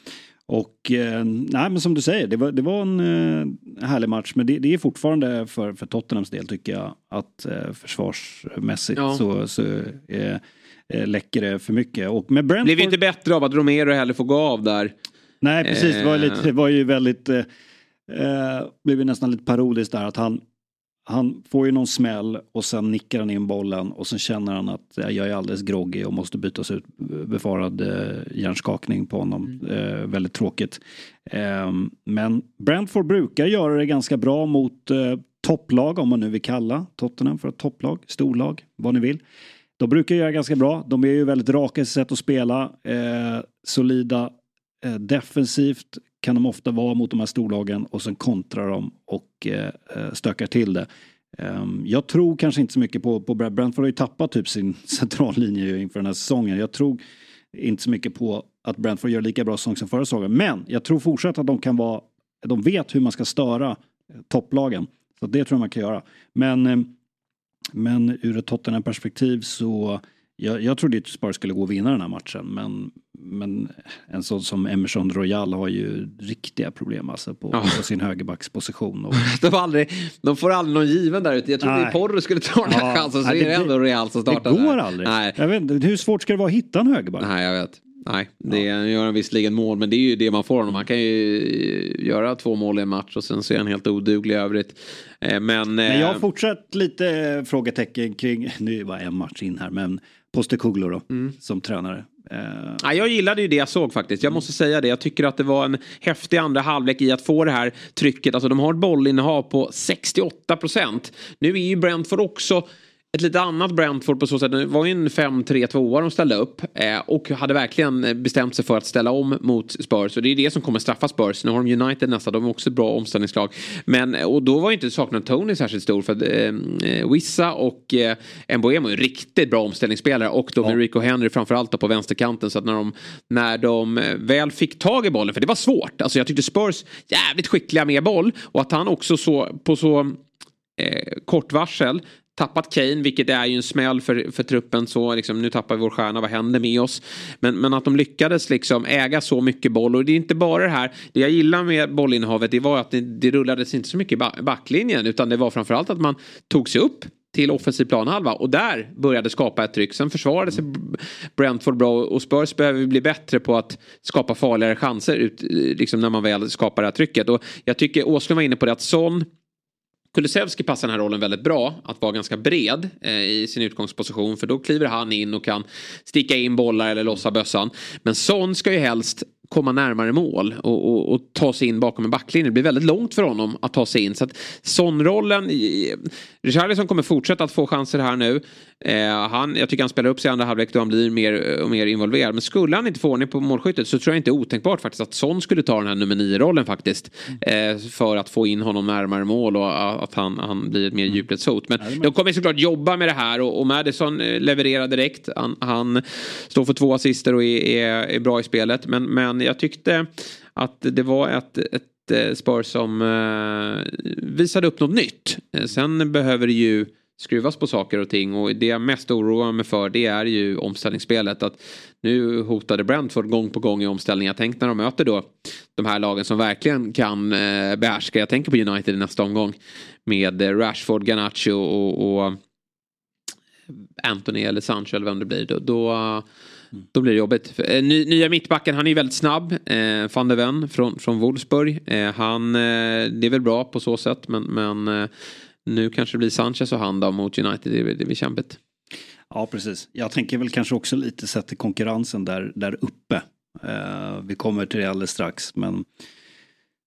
och eh, nej, men som du säger, det var, det var en eh, härlig match. Men det, det är fortfarande för, för Tottenhams del tycker jag att försvarsmässigt Ja. så, så eh, läcker det för mycket. Och med Brentford... Blev inte bättre av att Romero heller får gå av där. Nej, precis. Det var, lite, det var ju väldigt... Eh, blev ju nästan lite parodiskt där att han, han får ju någon smäll och sen nickar han in bollen och sen känner han att jag är alldeles groggy och måste bytas ut. Befarad eh, hjärnskakning på honom. Eh, väldigt tråkigt. Eh, men Brentford brukar göra det ganska bra mot eh, topplag om man nu vill kalla Tottenham för ett topplag, storlag, vad ni vill. De brukar göra ganska bra. De är ju väldigt raka i sitt sätt att spela. Eh, solida eh, defensivt kan de ofta vara mot de här storlagen och sen kontrar de och eh, eh stökar till det. Ehm, jag tror kanske inte så mycket på, på Brad Brentford har ju tappat typ sin centrallinje inför den här säsongen. Jag tror inte så mycket på att Brentford gör lika bra säsong som förra säsongen. Men jag tror fortsatt att de kan vara, de vet hur man ska störa eh, topplagen. Så det tror jag man kan göra. Men, ehm, men ur ett Tottenham-perspektiv så jag, jag trodde att Spurs skulle gå och vinna den här matchen men, men en sån som Emerson Royal har ju riktiga problem alltså på, Ja. på sin högerbacksposition. Och, De, får aldrig, de får aldrig någon given där ute. Jag trodde. Porro skulle ta den här Ja. chansen så Nej, är det det- ändå Real som det startar. går där. aldrig. Nej. Jag vet, hur svårt ska det vara att hitta en högerback? Nej, jag vet. Nej, det gör han visserligen mål, men det är ju det man får honom. Han kan ju göra två mål i en match och sen så är han helt oduglig i övrigt. Eh, Men, Men jag har eh, fortsatt lite eh, frågetecken kring, nu är det bara en match in här, men Postecoglou då, Mm. som tränare. Eh, Ja, jag gillade ju det jag såg faktiskt. Jag måste säga det. Jag tycker att det var en häftig andra halvlek i att få det här trycket. Alltså de har ett bollinnehav på 68 procent. Nu är ju Brentford också ett lite annat Brentford på så sätt. Det var ju en 5-3-2 de ställde upp. Eh, och hade verkligen bestämt sig för att ställa om mot Spurs. Och det är det som kommer straffa Spurs. Nu har de United nästa. De är också ett bra omställningslag. Men, och då var inte saknaden Tony särskilt stor. För att eh, Wissa och eh, Mboemo är riktigt bra omställningsspelare. Och då med Rico Henry framförallt på vänsterkanten. Så att när de, när de eh, väl fick tag i bollen, för det var svårt. Alltså jag tyckte Spurs jävligt skickliga med boll. Och att han också så, på så eh, kort varsel tappat Kane, vilket är ju en smäll för, för truppen. Så liksom, nu tappar vi vår stjärna, vad händer med oss? Men, men att de lyckades liksom äga så mycket boll. Och det är inte bara det här. Det jag gillar med bollinnehavet det var att det, det rullades inte så mycket i ba- backlinjen. Utan det var framförallt att man tog sig upp till offensiv planhalva och där började skapa ett tryck. Sen försvarade sig Brentford bra och Spurs behöver bli bättre på att skapa farligare chanser ut, liksom när man väl skapar det här trycket. Och jag tycker Åslund var inne på det att Son Kulusevski passar den här rollen väldigt bra. Att vara ganska bred eh, i sin utgångsposition. För då kliver han in och kan sticka in bollar eller lossa bössan. Men Son ska ju helst komma närmare mål och, och, och ta sig in bakom en backlinje. Det blir väldigt långt för honom att ta sig in. Så att Son-rollen... Eh, Richarlison kommer fortsätta att få chanser här nu. Eh, han, jag tycker han spelar upp sig i andra halvlek då han blir mer och mer involverad. Men skulle han inte få ordning på målskyttet så tror jag inte otänkbart faktiskt att Son skulle ta den här nummer nio-rollen faktiskt. Eh, för att få in honom närmare mål och att han, han blir ett mer djupledshot. Men de kommer såklart jobba med det här och, och Madison eh, levererar direkt. Han, han står för två assister och är, är, är bra i spelet. Men, men jag tyckte att det var ett, ett eh, Spurs som eh, visade upp något nytt. Eh, Sen behöver det ju skruvas på saker och ting och det jag mest oroar mig för det är ju omställningsspelet. Att nu hotade Brentford gång på gång i omställningar. Tänk när de möter då de här lagen som verkligen kan eh, behärska. Jag tänker på United i nästa omgång. Med eh, Rashford, Garnacho och, och Anthony eller Sancho eller vem det blir. Då, då, då blir det jobbigt. Eh, Ny, nya mittbacken, han är ju väldigt snabb. Eh, van de Ven från, från Wolfsburg. Eh, han, eh, det är väl bra på så sätt men, men eh, nu kanske det blir Sanchez och han mot United. Det, det blir kämpigt. Ja, precis. Jag tänker väl kanske också lite sett till konkurrensen där, där uppe. Eh, vi kommer till det alldeles strax, men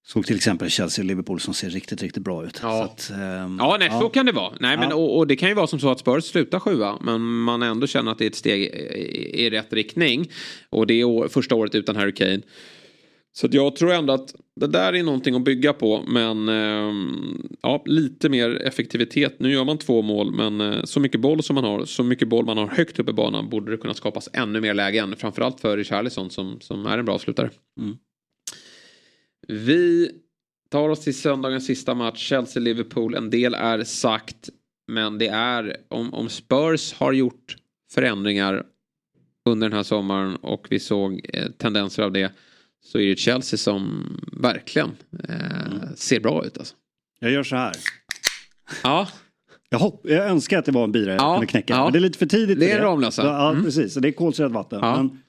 såg till exempel Chelsea och Liverpool som ser riktigt, riktigt bra ut. Ja. Så att, ehm, Ja, nej, så kan det vara. Nej, men, Ja. och, och det kan ju vara som så att Spurs slutar sjua men man ändå känner att det är ett steg i, i rätt riktning. Och det är år, första året utan Harry Kane. Så jag tror ändå att det där är någonting att bygga på. Men ehm, ja, lite mer effektivitet. Nu gör man två mål men eh, så mycket boll som man har, så mycket boll man har högt upp i banan borde det kunna skapas ännu mer lägen. Framförallt för Richarlison som, som är en bra avslutare. Mm. Vi tar oss till söndagens sista match, Chelsea-Liverpool. En del är sagt, men det är om, om Spurs har gjort förändringar under den här sommaren och vi såg eh, tendenser av det så är det Chelsea som verkligen eh, ser bra ut. Alltså. Jag gör så här. Ja, Jag, hopp, jag önskar att det var en bira jag Ja, kunde knäcka. ja. Men det är lite för tidigt Det är Ramlösa. Ja, Mm. precis. Det är kolsyrat vatten. Ja. Men,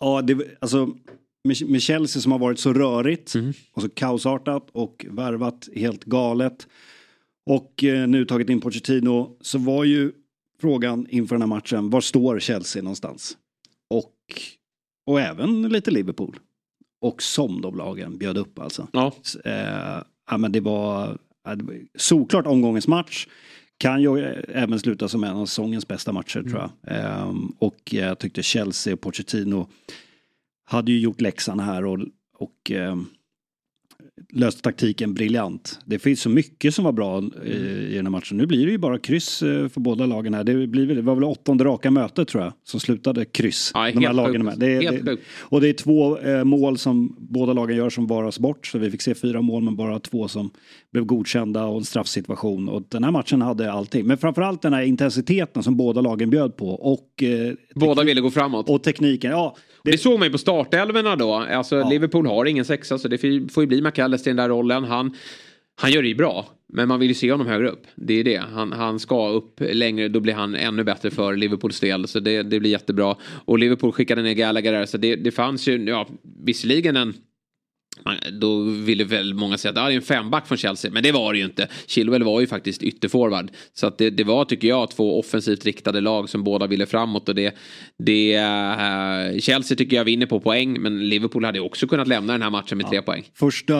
ja, det, alltså, med, med Chelsea som har varit så rörigt Mm. och så kaosartat och värvat helt galet. Och eh, nu tagit in Pochettino så var ju frågan inför den här matchen, var står Chelsea någonstans? Och, och även lite Liverpool. Och som de lagen bjöd upp alltså. ja. Eh, ja, men det var, ja, det var såklart omgångens match. Kan ju eh, även sluta som en av säsongens bästa matcher tror jag. Ehm, och jag tyckte Chelsea och Pochettino hade ju gjort läxan här och, och ehm, löste taktiken briljant. Det finns så mycket som var bra i, i den här matchen. Nu blir det ju bara kryss eh, för båda lagen här. Det, blir, det var väl åttonde raka mötet tror jag som slutade kryss. Ja, de här lagen med. Det, är- det, och det är två eh, mål som båda lagen gör som varas bort. Så vi fick se fyra mål men bara två som blev godkända och en straffsituation. Och den här matchen hade allting. Men framförallt den här intensiteten som båda lagen bjöd på. Och, eh, Båda ville gå framåt. och tekniken. Ja, Det såg man ju på startelvorna då. Alltså Ja. Liverpool har ingen sexa så det får får ju bli McAllister i den där rollen. Han, han gör det ju bra. Men man vill ju se honom högre upp. Det är det. Han, han ska upp längre. Då blir han ännu bättre för Liverpools del. Så det, det blir jättebra. Och Liverpool skickade ner Gallagher där. Så det, det fanns ju, ja, visserligen en man, då ville väl många säga att ah, det är en femback från Chelsea. Men det var det ju inte. Chilwell var ju faktiskt ytterforward. Så att det, det var, tycker jag, två offensivt riktade lag som båda ville framåt. Och det, det, eh, Chelsea tycker jag vinner på poäng. Men Liverpool hade också kunnat lämna den här matchen med tre poäng. första,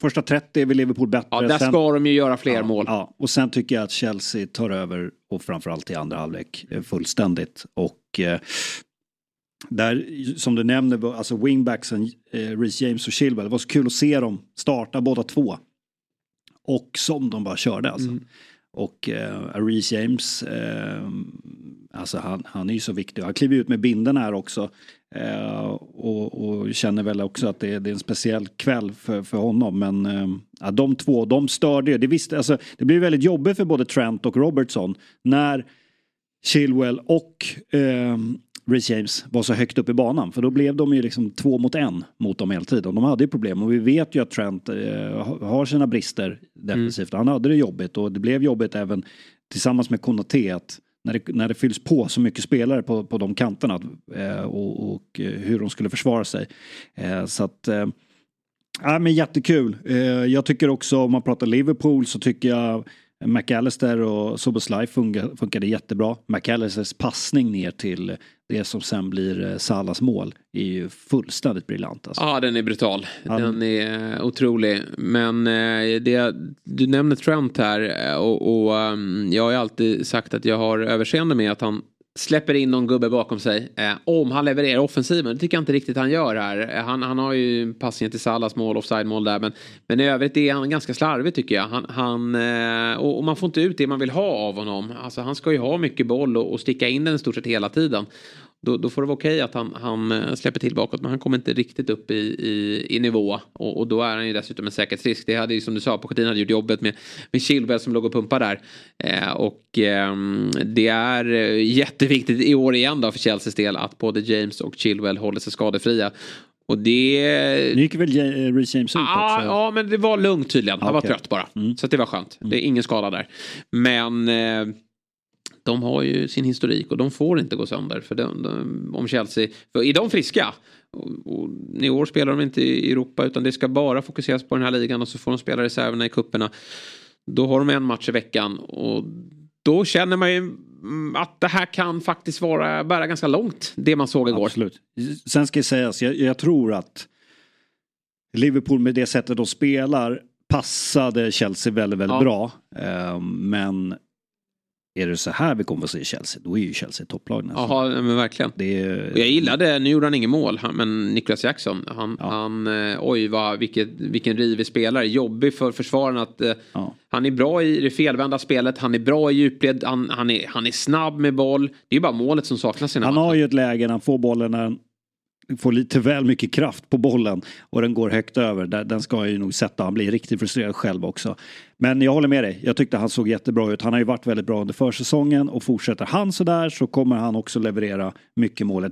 första 30 är väl Liverpool bättre. Ja, där Sen- ska de ju göra fler ja, mål. Ja, och sen tycker jag att Chelsea tar över och framförallt i andra halvlek eh, fullständigt. Och eh, där, som du nämnde, var- alltså wingbacksen, eh, Reece James och Chilwell, det var så kul att se dem starta båda två. Och som de bara körde alltså. Mm. Och eh, Reece James, eh, alltså han, han är ju så viktig. Han kliver ut med binden här också. Eh, och, och känner väl också att det är, det är en speciell kväll för, för honom. Men eh, ja, de två, de störde ju. Det, visste, alltså, det blir väldigt jobbigt för både Trent och Robertson. När Chilwell och eh, Reece James var så högt upp i banan. För då blev de ju liksom två mot en mot dem hela tiden. De hade ju problem och vi vet ju att Trent eh, ha- har sina brister defensivt. Han hade det jobbigt och det blev jobbigt även tillsammans med Konaté att när det, när det fylls på så mycket spelare på, på de kanterna eh, och, och eh, hur de skulle försvara sig. Eh, så att eh, Ja, men jättekul. Eh, Jag tycker också om man pratar Liverpool så tycker jag McAllister och Soboslaj funga- funkade jättebra. McAllisters passning ner till det som sen blir eh, Salas mål är ju fullständigt briljant. Alltså. Ja, den är brutal. Den är eh, otrolig. Men eh, det, du nämner Trent här och, och ehm, jag har ju alltid sagt att jag har överseende med att han släpper in någon gubbe bakom sig. Eh, om han levererar offensiven. Det tycker jag inte riktigt han gör här. Eh, han, han har ju passningen till Salas mål, offside-mål där. Men, men i övrigt är han ganska slarvig tycker jag. Han, han, eh, och, och man får inte ut det man vill ha av honom. Alltså, han ska ju ha mycket boll och, och sticka in den i stort sett hela tiden. Då, då får det vara okej att han, han eh, släpper till bakåt men han kommer inte riktigt upp i, i, i nivå. Och, och då är han ju dessutom en säkerhetsrisk. Det hade ju som du sa, Pochettino hade gjort jobbet med, med Chilwell som låg och pumpade där. Eh, och ehm, det är eh, jätteviktigt i år igen då för Chelseas del att både James och Chilwell håller sig skadefria. Och det... Nu gick väl Ja- Reece James ut Ja, också? ja, men det var lugnt tydligen. Han var Okej. trött bara. Så att det var skönt. Det är ingen skada där. Men eh, de har ju sin historik och de får inte gå sönder. För de, de, om Chelsea, för är de friska? Och, och, I år spelar de inte i Europa utan det ska bara fokuseras på den här ligan och så får de spela reserverna i kupperna. Då har de en match i veckan och då känner man ju mm, att det här kan faktiskt vara, bära ganska långt. Det man såg igår. Absolut. Sen ska det sägas, jag, jag tror att Liverpool med det sättet de spelar passade Chelsea väldigt, väldigt Ja. bra. Eh, men är det så här vi kommer att se Chelsea, då är ju Chelsea topplag nästan. Jaha, men verkligen. Det är, jag gillade, nu gjorde han ingen mål, men Niklas Jackson, han, Ja. han eh, oj vad, vilket, vilken rivig spelare. Jobbig för försvaren att eh, Ja. han är bra i det felvända spelet, han är bra i djupled, han, han, är, han är snabb med boll. Det är bara målet som saknas i den Han har ju ett läge när han får bollen när han får lite väl mycket kraft på bollen och den går högt över. Den ska jag ju nog sätta. Han blir riktigt frustrerad själv också. Men jag håller med dig. Jag tyckte han såg jättebra ut. Han har ju varit väldigt bra under försäsongen och fortsätter han sådär så kommer han också leverera mycket mål.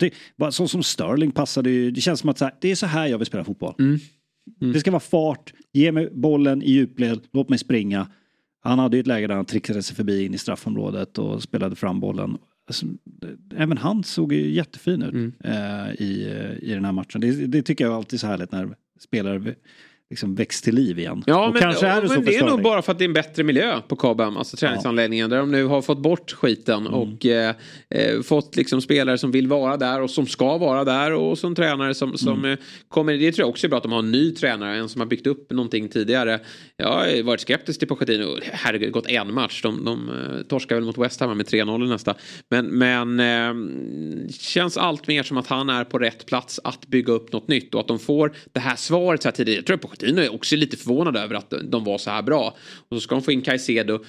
Så som Sterling passade ju. Det känns som att så här, det är så här jag vill spela fotboll. Mm. Det ska vara fart. Ge mig bollen i djupled. Låt mig springa. Han hade ju ett läge där han trixade sig förbi in i straffområdet och spelade fram bollen. Alltså, även han såg ju jättefin ut Mm. eh, i, eh, i den här matchen. Det, det tycker jag alltid är så härligt när spelare liksom väcks till liv igen. Ja, och men, kanske är det så men det är nog bara för att det är en bättre miljö på Cobham, alltså träningsanläggningen, där de nu har fått bort skiten Mm. och eh, eh, fått liksom spelare som vill vara där och som ska vara där och som tränare som, som Mm. eh, kommer, det tror jag också är bra att de har en ny tränare, en som har byggt upp någonting tidigare. Jag har varit skeptisk till Pochettino, herregud, gått en match, de, de eh, torskar väl mot West Ham med 3-0 i nästa. Men, men eh, känns allt mer som att han är på rätt plats att bygga upp något nytt och att de får det här svaret så här tidigt. Jag tror Pochettino är också lite förvånad över att de var så här bra. Och så ska de få in Caicedo.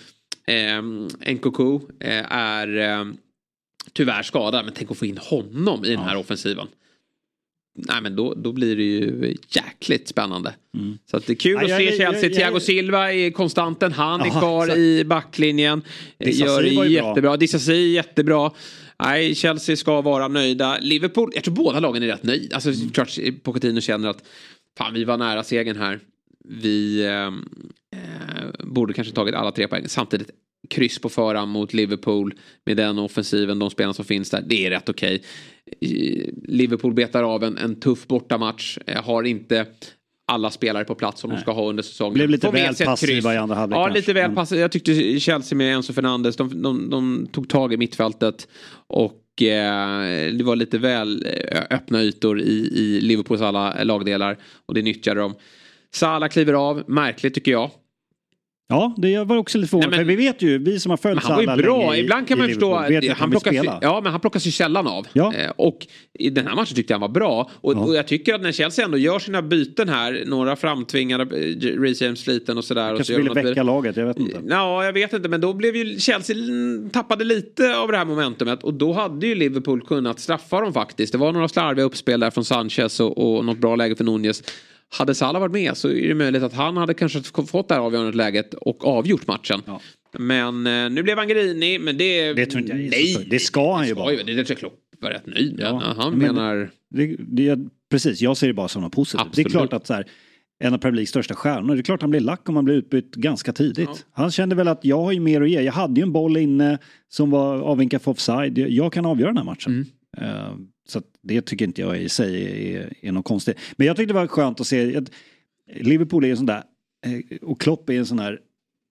Eh, Nkoku eh, är eh, tyvärr skadad. Men tänk att få in honom i den här offensiven. Nej men då, då blir det ju jäkligt spännande. Så att det är kul Ja, att se jag- Chelsea. jag- Thiago Silva är konstanten. Han är Ja, kvar exakt. i backlinjen. Gör var ju bra. jättebra. Är jättebra. Nej, Chelsea ska vara nöjda. Liverpool, jag tror båda lagen är rätt nöjda. Alltså Mm. klart Pochettino känner att fan vi var nära segern här. Vi ehm, eh, borde kanske tagit alla tre poäng. Samtidigt kryss på förhand mot Liverpool med den offensiven, de spelarna som finns där. Det är rätt okej. I- Liverpool betar av en, en tuff bortamatch. Eh, har inte alla spelare på plats som de ska ha under säsongen. Blev lite Får väl passiva i andra halvlek Ja, kanske. lite väl passiva. Jag tyckte Chelsea med Enzo Fernandes, de, de, de tog tag i mittfältet. Och eh, det var lite väl eh, öppna ytor i, i Liverpools alla lagdelar. Och det nyttjade de. Salah kliver av, märkligt tycker jag. Ja, det var också lite förvånande. För vi vet ju, vi som har följt han var ju bra. i- Ibland kan man förstå. Vet Han plockas, ja, men han plockas ju sällan av. Ja. Eh, och i den här matchen tyckte jag han var bra. Och, Ja. och jag tycker att när Chelsea ändå gör sina byten här. Några framtvingade, eh, Reece James sliten och sådär. och så Kanske gör ville de något- väcka laget, jag vet inte. Ja, jag vet inte. Men då blev ju Chelsea tappade lite av det här momentumet. Och då hade ju Liverpool kunnat straffa dem faktiskt. Det var några slarviga uppspel där från Sanchez och, och något bra läge för Nunez. Hade Salah varit med så är det möjligt att han hade kanske fått det här avgörande läget och avgjort matchen. Ja. Men eh, nu blev han grinig. Men det... Det tror inte jag är Nej. Det ska han ju vara. Det, det tror jag Klopp var rätt nöjd med. Ja. Han Men- menar... Det, det, precis, jag ser det bara som något positivt. Absolut. Det är klart att så här, en av Premier Leagues största stjärnor, det är klart han blir lack om han blir utbytt ganska tidigt. Ja. Han kände väl att jag har ju mer att ge. Jag hade ju en boll inne som var avvinkad för offside. Jag- kan avgöra den här matchen. Mm. Eh, så det tycker inte jag i sig är, är något konstigt. Men jag tyckte det var skönt att se att Liverpool är en sån där, eh, och Klopp är en sån där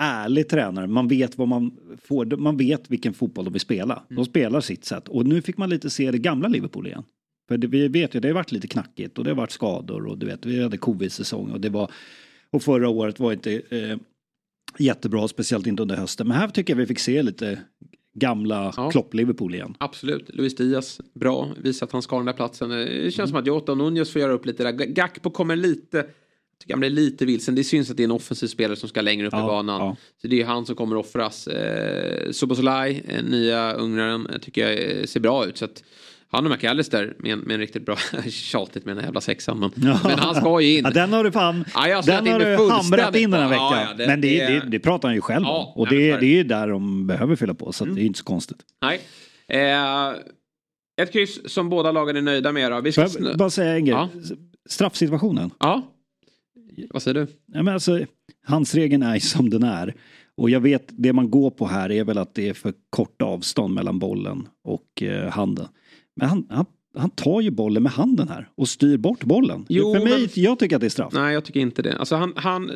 ärlig tränare. Man vet vad man får, man vet vilken fotboll de vill spela. De spelar sitt sätt. Och nu fick man lite se det gamla Liverpool igen. För det, vi vet ju, det har varit lite knackigt och det har varit skador och du vet, vi hade covid-säsong och det var och förra året var inte eh, jättebra, speciellt inte under hösten. Men här tycker jag vi fick se lite gamla Ja. Klopp-Liverpool igen. Absolut. Luis Diaz, bra. Visar att han ska ha den där platsen. Det känns som att Jota och Nunez får göra upp lite där. Gakpo kommer lite... Jag tycker han blir lite vilsen. Det syns att det är en offensiv spelare som ska längre upp Ja, i banan. ja. Så det är han som kommer offras. Eh, Soboslaj, eh, nya ungraren, eh, tycker jag eh, ser bra ut. Så att han och McAllister med en, med en riktigt bra... Tjatigt med den här jävla sexan. Men, men han ska ju in. Ja, den har du fan, Ja, den har du hamrat in den här veckan. Ja, ja, det- men det, det det, pratar han ju själv Ja, om. Och det, är ju där de behöver fylla på. Så att det är inte så konstigt. Nej. Eh, ett kryss som båda lagen är nöjda med då. Vi ska... Jag bara säga en grej? Ja. Straffsituationen. Ja. Vad säger du? Ja, men alltså, handsregeln är ju som den är. Och jag vet, det man går på här är väl att det är för kort avstånd mellan bollen och eh, handen. Men han, han, han tar ju bollen med handen här och styr bort bollen. Jo, för mig, men- jag tycker att det är straff. Nej, jag tycker inte det. Alltså han, han,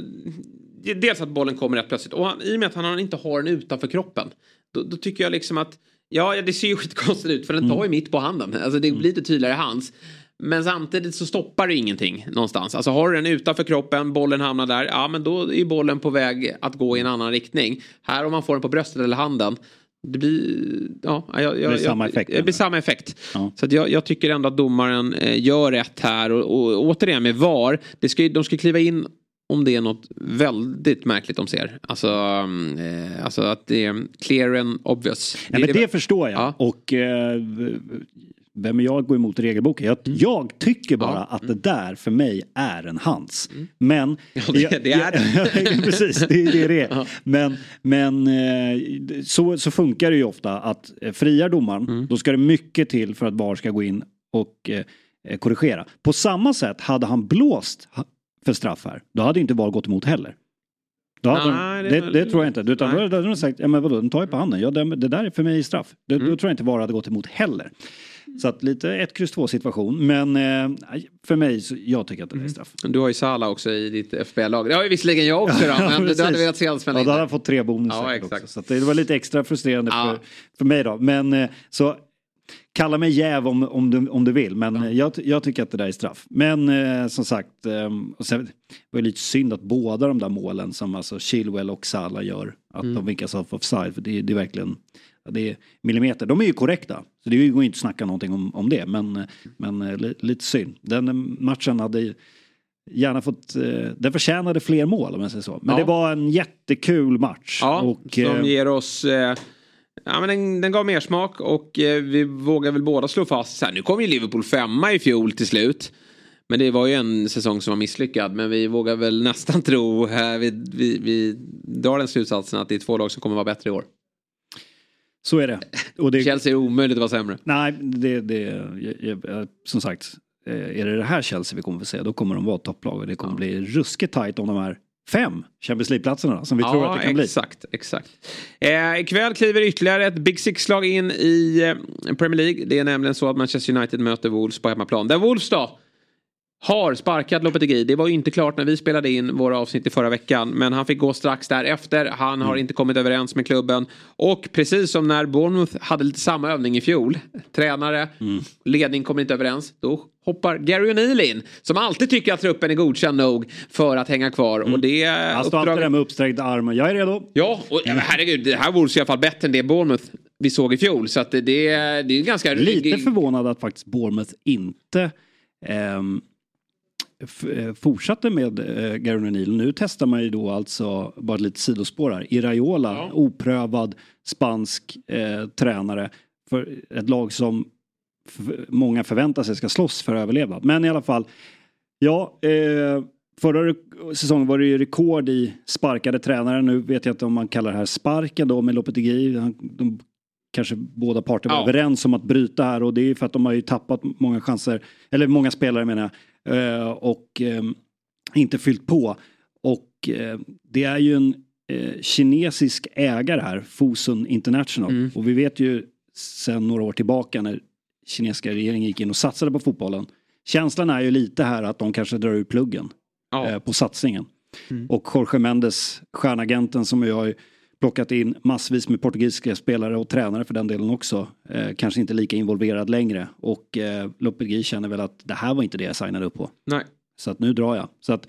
dels att bollen kommer rätt plötsligt och han, i och med att han inte har den utanför kroppen. Då, då tycker jag liksom att, ja det ser ju skitkonstigt ut för den tar ju mitt på handen. Alltså det blir lite tydligare i hands. Men samtidigt så stoppar det ingenting någonstans. Alltså har du den utanför kroppen, bollen hamnar där, ja men då är bollen på väg att gå i en annan riktning. Här om man får den på bröstet eller handen, det blir, ja, jag, jag, Det blir samma effekt, Det blir samma effekt. Ja. Så jag, jag tycker ändå att domaren eh, gör rätt här och, och återigen med VAR, det ska, de ska kliva in om det är något väldigt märkligt de ser. Alltså, eh, alltså att det är clear and obvious. Ja, men det förstår jag. Ja. Och eh, vem är jag att gå emot regelboken? Jag, jag tycker bara Mm. Ja. att det där för mig är en hands. Men... Ja, det- det är det. Precis, det är det det är. Men, men eh, så, så funkar det ju ofta att eh, friar domaren, Mm. då ska det mycket till för att VAR ska gå in och eh, korrigera. På samma sätt, hade han blåst för straff här, då hade inte VAR gått emot heller. Då Nej, de, det det, det tror jag inte. Utan Nej. då hade de sagt, ja men vadå, den tar ju på handen. Ja, det, det där är för mig straff. Det, Mm. Då tror jag inte VAR hade gått emot heller. Så att lite ett kryss två situation. Men eh, för mig, så, jag tycker att det Mm. är straff. Du har ju Salah också i ditt FBL-lag. Det har ju visserligen jag också då, men du hade velat se spela Ja, då hade han fått tre bonusar. Ja, också. Så det var lite extra frustrerande Ja. för, för mig då. Men eh, så kalla mig jäv om, om, du, om du vill. Men eh, jag, jag tycker att det där är straff. Men eh, som sagt, eh, och sen, det var ju lite synd att båda de där målen som alltså Chilwell och Salah gör, att Mm. de vinkas av offside. För det, det är verkligen ja, det är millimeter. De är ju korrekta. Så det går ju inte att snacka någonting om, om det. Men, men eh, li, lite synd. Den eh, matchen hade gärna fått, eh, den förtjänade fler mål om jag säger så. Men Ja. det var en jättekul match. Ja, och, som ger oss... Eh, ja, men den, den gav mer smak och eh, vi vågar väl båda slå fast så här, nu kom ju Liverpool femma i fjol till slut. Men det var ju en säsong som var misslyckad. Men vi vågar väl nästan tro, eh, vi, vi, vi drar den slutsatsen att det är två lag som kommer vara bättre i år. Så är det. Och det Chelsea är omöjligt att vara sämre. Nej, det, det, som sagt, eh, är det det här Chelsea vi kommer få se, då kommer de vara topplag och det kommer bli ruskigt tajt om de här fem Champions League-platserna som vi tror att det kan bli. exakt, exakt. Eh, ikväll kliver ytterligare ett Big Six-lag in i eh, Premier League. Det är nämligen så att Manchester United möter Wolves på hemmaplan. Där Wolves då har sparkat Lopetegui. Det var ju inte klart när vi spelade in våra avsnitt i förra veckan. Men han fick gå strax därefter. Han har inte kommit överens med klubben. Och precis som när Bournemouth hade lite samma övning i fjol. Tränare, ledning kommer inte överens. Då hoppar Gary O'Neill in. Som alltid tycker att truppen är godkänd nog för att hänga kvar. Och det Han står alltid där med uppsträckt arm. Jag är redo. Ja, och men herregud, det här vore i alla fall bättre än det Bournemouth vi såg i fjol. Så att det, det, är- ganska... Lite förvånad att faktiskt Bournemouth inte ehm, eh, fortsatte med eh, Gary O'Neill. Nu testar man ju då alltså, bara ett litet sidospår här, Iraola, Ja. oprövad spansk eh, tränare för ett lag som många förväntar sig ska slåss för överlevnad. Men i alla fall, ja, eh, förra säsongen var det ju rekord i sparkade tränare. Nu vet jag inte om man kallar det här sparken då med Lopetegui. Han- De kanske båda parter var Ja. överens om att bryta här och det är ju för att de har ju tappat många chanser, eller många spelare menar jag, eh, och ehm, inte fyllt på. Och eh, det är ju en eh, kinesisk ägare här, Fosun International. Mm. Och vi vet ju sedan några år tillbaka när kinesiska regeringen gick in och satsade på fotbollen. Känslan är ju lite här att de kanske drar ur pluggen Ja. eh, på satsningen. Mm. Och Jorge Mendes, stjärnagenten som jag plockat in massvis med portugisiska spelare och tränare för den delen också. Eh, kanske inte lika involverad längre. Och eh, Lopetegui känner väl att det här var inte det jag signade upp på. Nej. Så att nu drar jag. Så att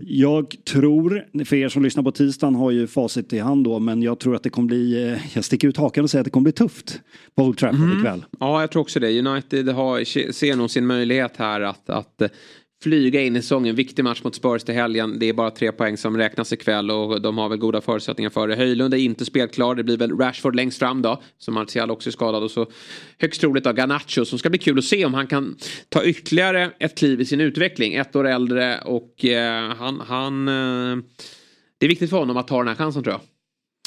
jag tror, för er som lyssnar på tisdagen har ju facit i hand då, men jag tror att det kommer bli, eh, jag sticker ut hakan och säger att det kommer bli tufft på Old Trafford Mm. ikväll. Ja, jag tror också det. United har, ser nog sin möjlighet här att, att eh, flyga in i säsongen. Viktig match mot Spurs till helgen. Det är bara tre poäng som räknas ikväll och de har väl goda förutsättningar för det. Höjlund är inte spelklar. Det blir väl Rashford längst fram då. Som Martial också är skadad. Och så högst troligt då Garnacho som ska bli kul att se om han kan ta ytterligare ett kliv i sin utveckling. Ett år äldre och eh, han... han eh, det är viktigt för honom att ta den här chansen tror jag.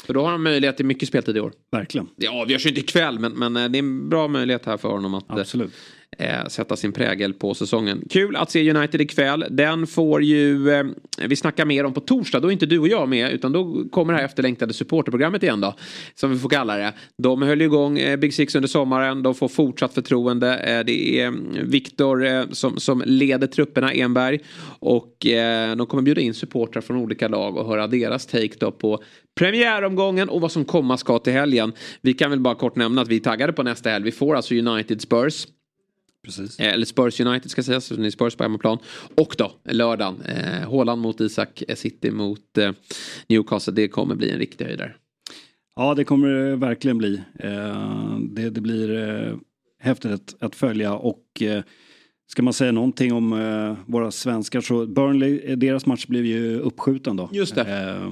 För då har han möjlighet till mycket speltid i år. Verkligen. Det avgörs ju inte ikväll men, men eh, det är en bra möjlighet här för honom att eh, Absolut eh, sätta sin prägel på säsongen. Kul att se United ikväll. Den får ju eh, vi snacka mer om på torsdag. Då är inte du och jag med utan då kommer det här efterlängtade supporterprogrammet igen då. Som vi får kalla det. De höll ju igång eh, Big Six under sommaren. De får fortsatt förtroende. Eh, det är mm, Viktor eh, som, som leder trupperna, Enberg. Och eh, de kommer bjuda in supportrar från olika lag och höra deras take då på premiäromgången och vad som komma ska till helgen. Vi kan väl bara kort nämna att vi är taggade på nästa helg. Vi får alltså United Spurs. Precis. Eh, Eller Spurs United ska sägas, så det är Spurs på hemmaplan. Och då lördagen, eh, mot Isak, eh, City mot eh, Newcastle. Det kommer bli en riktig höjdare. Ja, det kommer det verkligen bli. Eh, det, det blir eh, häftigt att, att följa och eh, ska man säga någonting om eh, våra svenskar så Burnley, eh, deras match blev ju uppskjuten då. Just det. Eh,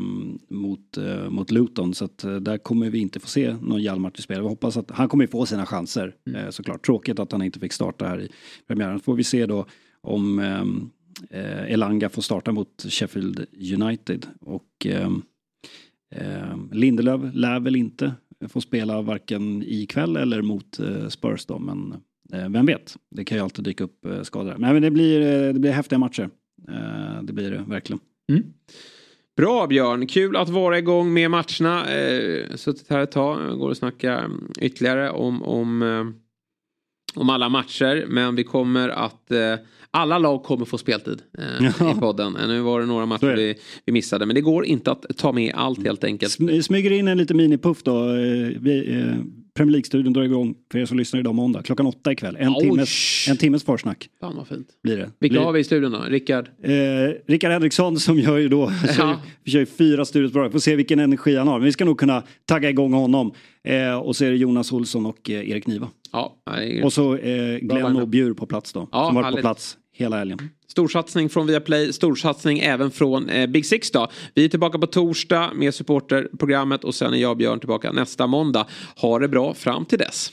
mot, eh, mot Luton så att eh, där kommer vi inte få se någon Hjalmar till spel. Vi hoppas att han kommer få sina chanser Mm. eh, såklart. Tråkigt att han inte fick starta här i premiären. Får vi se då om ehm, Elanga får starta mot Sheffield United och ehm, Eh, Lindelöf lär väl inte få spela varken ikväll eller mot Spurs då, men vem vet? Det kan ju alltid dyka upp eh, skador. Nej, men det blir, eh, det blir häftiga matcher. Eh, det blir det verkligen. Bra Björn, kul att vara igång med matcherna. Eh, suttit här ett tag, går att snacka mm, ytterligare om, om, eh, om alla matcher. Men vi kommer att, eh, alla lag kommer få speltid eh, Ja. i podden. Eh, Nu var det några matcher vi, vi missade. Men det går inte att ta med allt helt enkelt. Sm- smyger in en liten minipuff då. Eh, vi, eh, Premier League-studion drar igång för er som lyssnar idag måndag klockan åtta ikväll. En, Oj. timmes, en timmes försnack Fan vad fint. blir det. Vilka blir, har vi i studion då? Rickard? Eh, Rickard Henriksson som gör ju då, ju- vi kör ju fyra studios på rad. Får se vilken energi han har. Men vi ska nog kunna tagga igång honom. Eh, och så är det Jonas Olsson och eh, Erik Niva. Ja, Och så eh, Glenn och Bjur på plats då. Ja, som varit härligt. på plats hela helgen. Storsatsning från Viaplay, storsatsning även från eh, Big Six då. Vi är tillbaka på torsdag med supporterprogrammet och sen är jag och Björn tillbaka nästa måndag. Ha det bra fram till dess.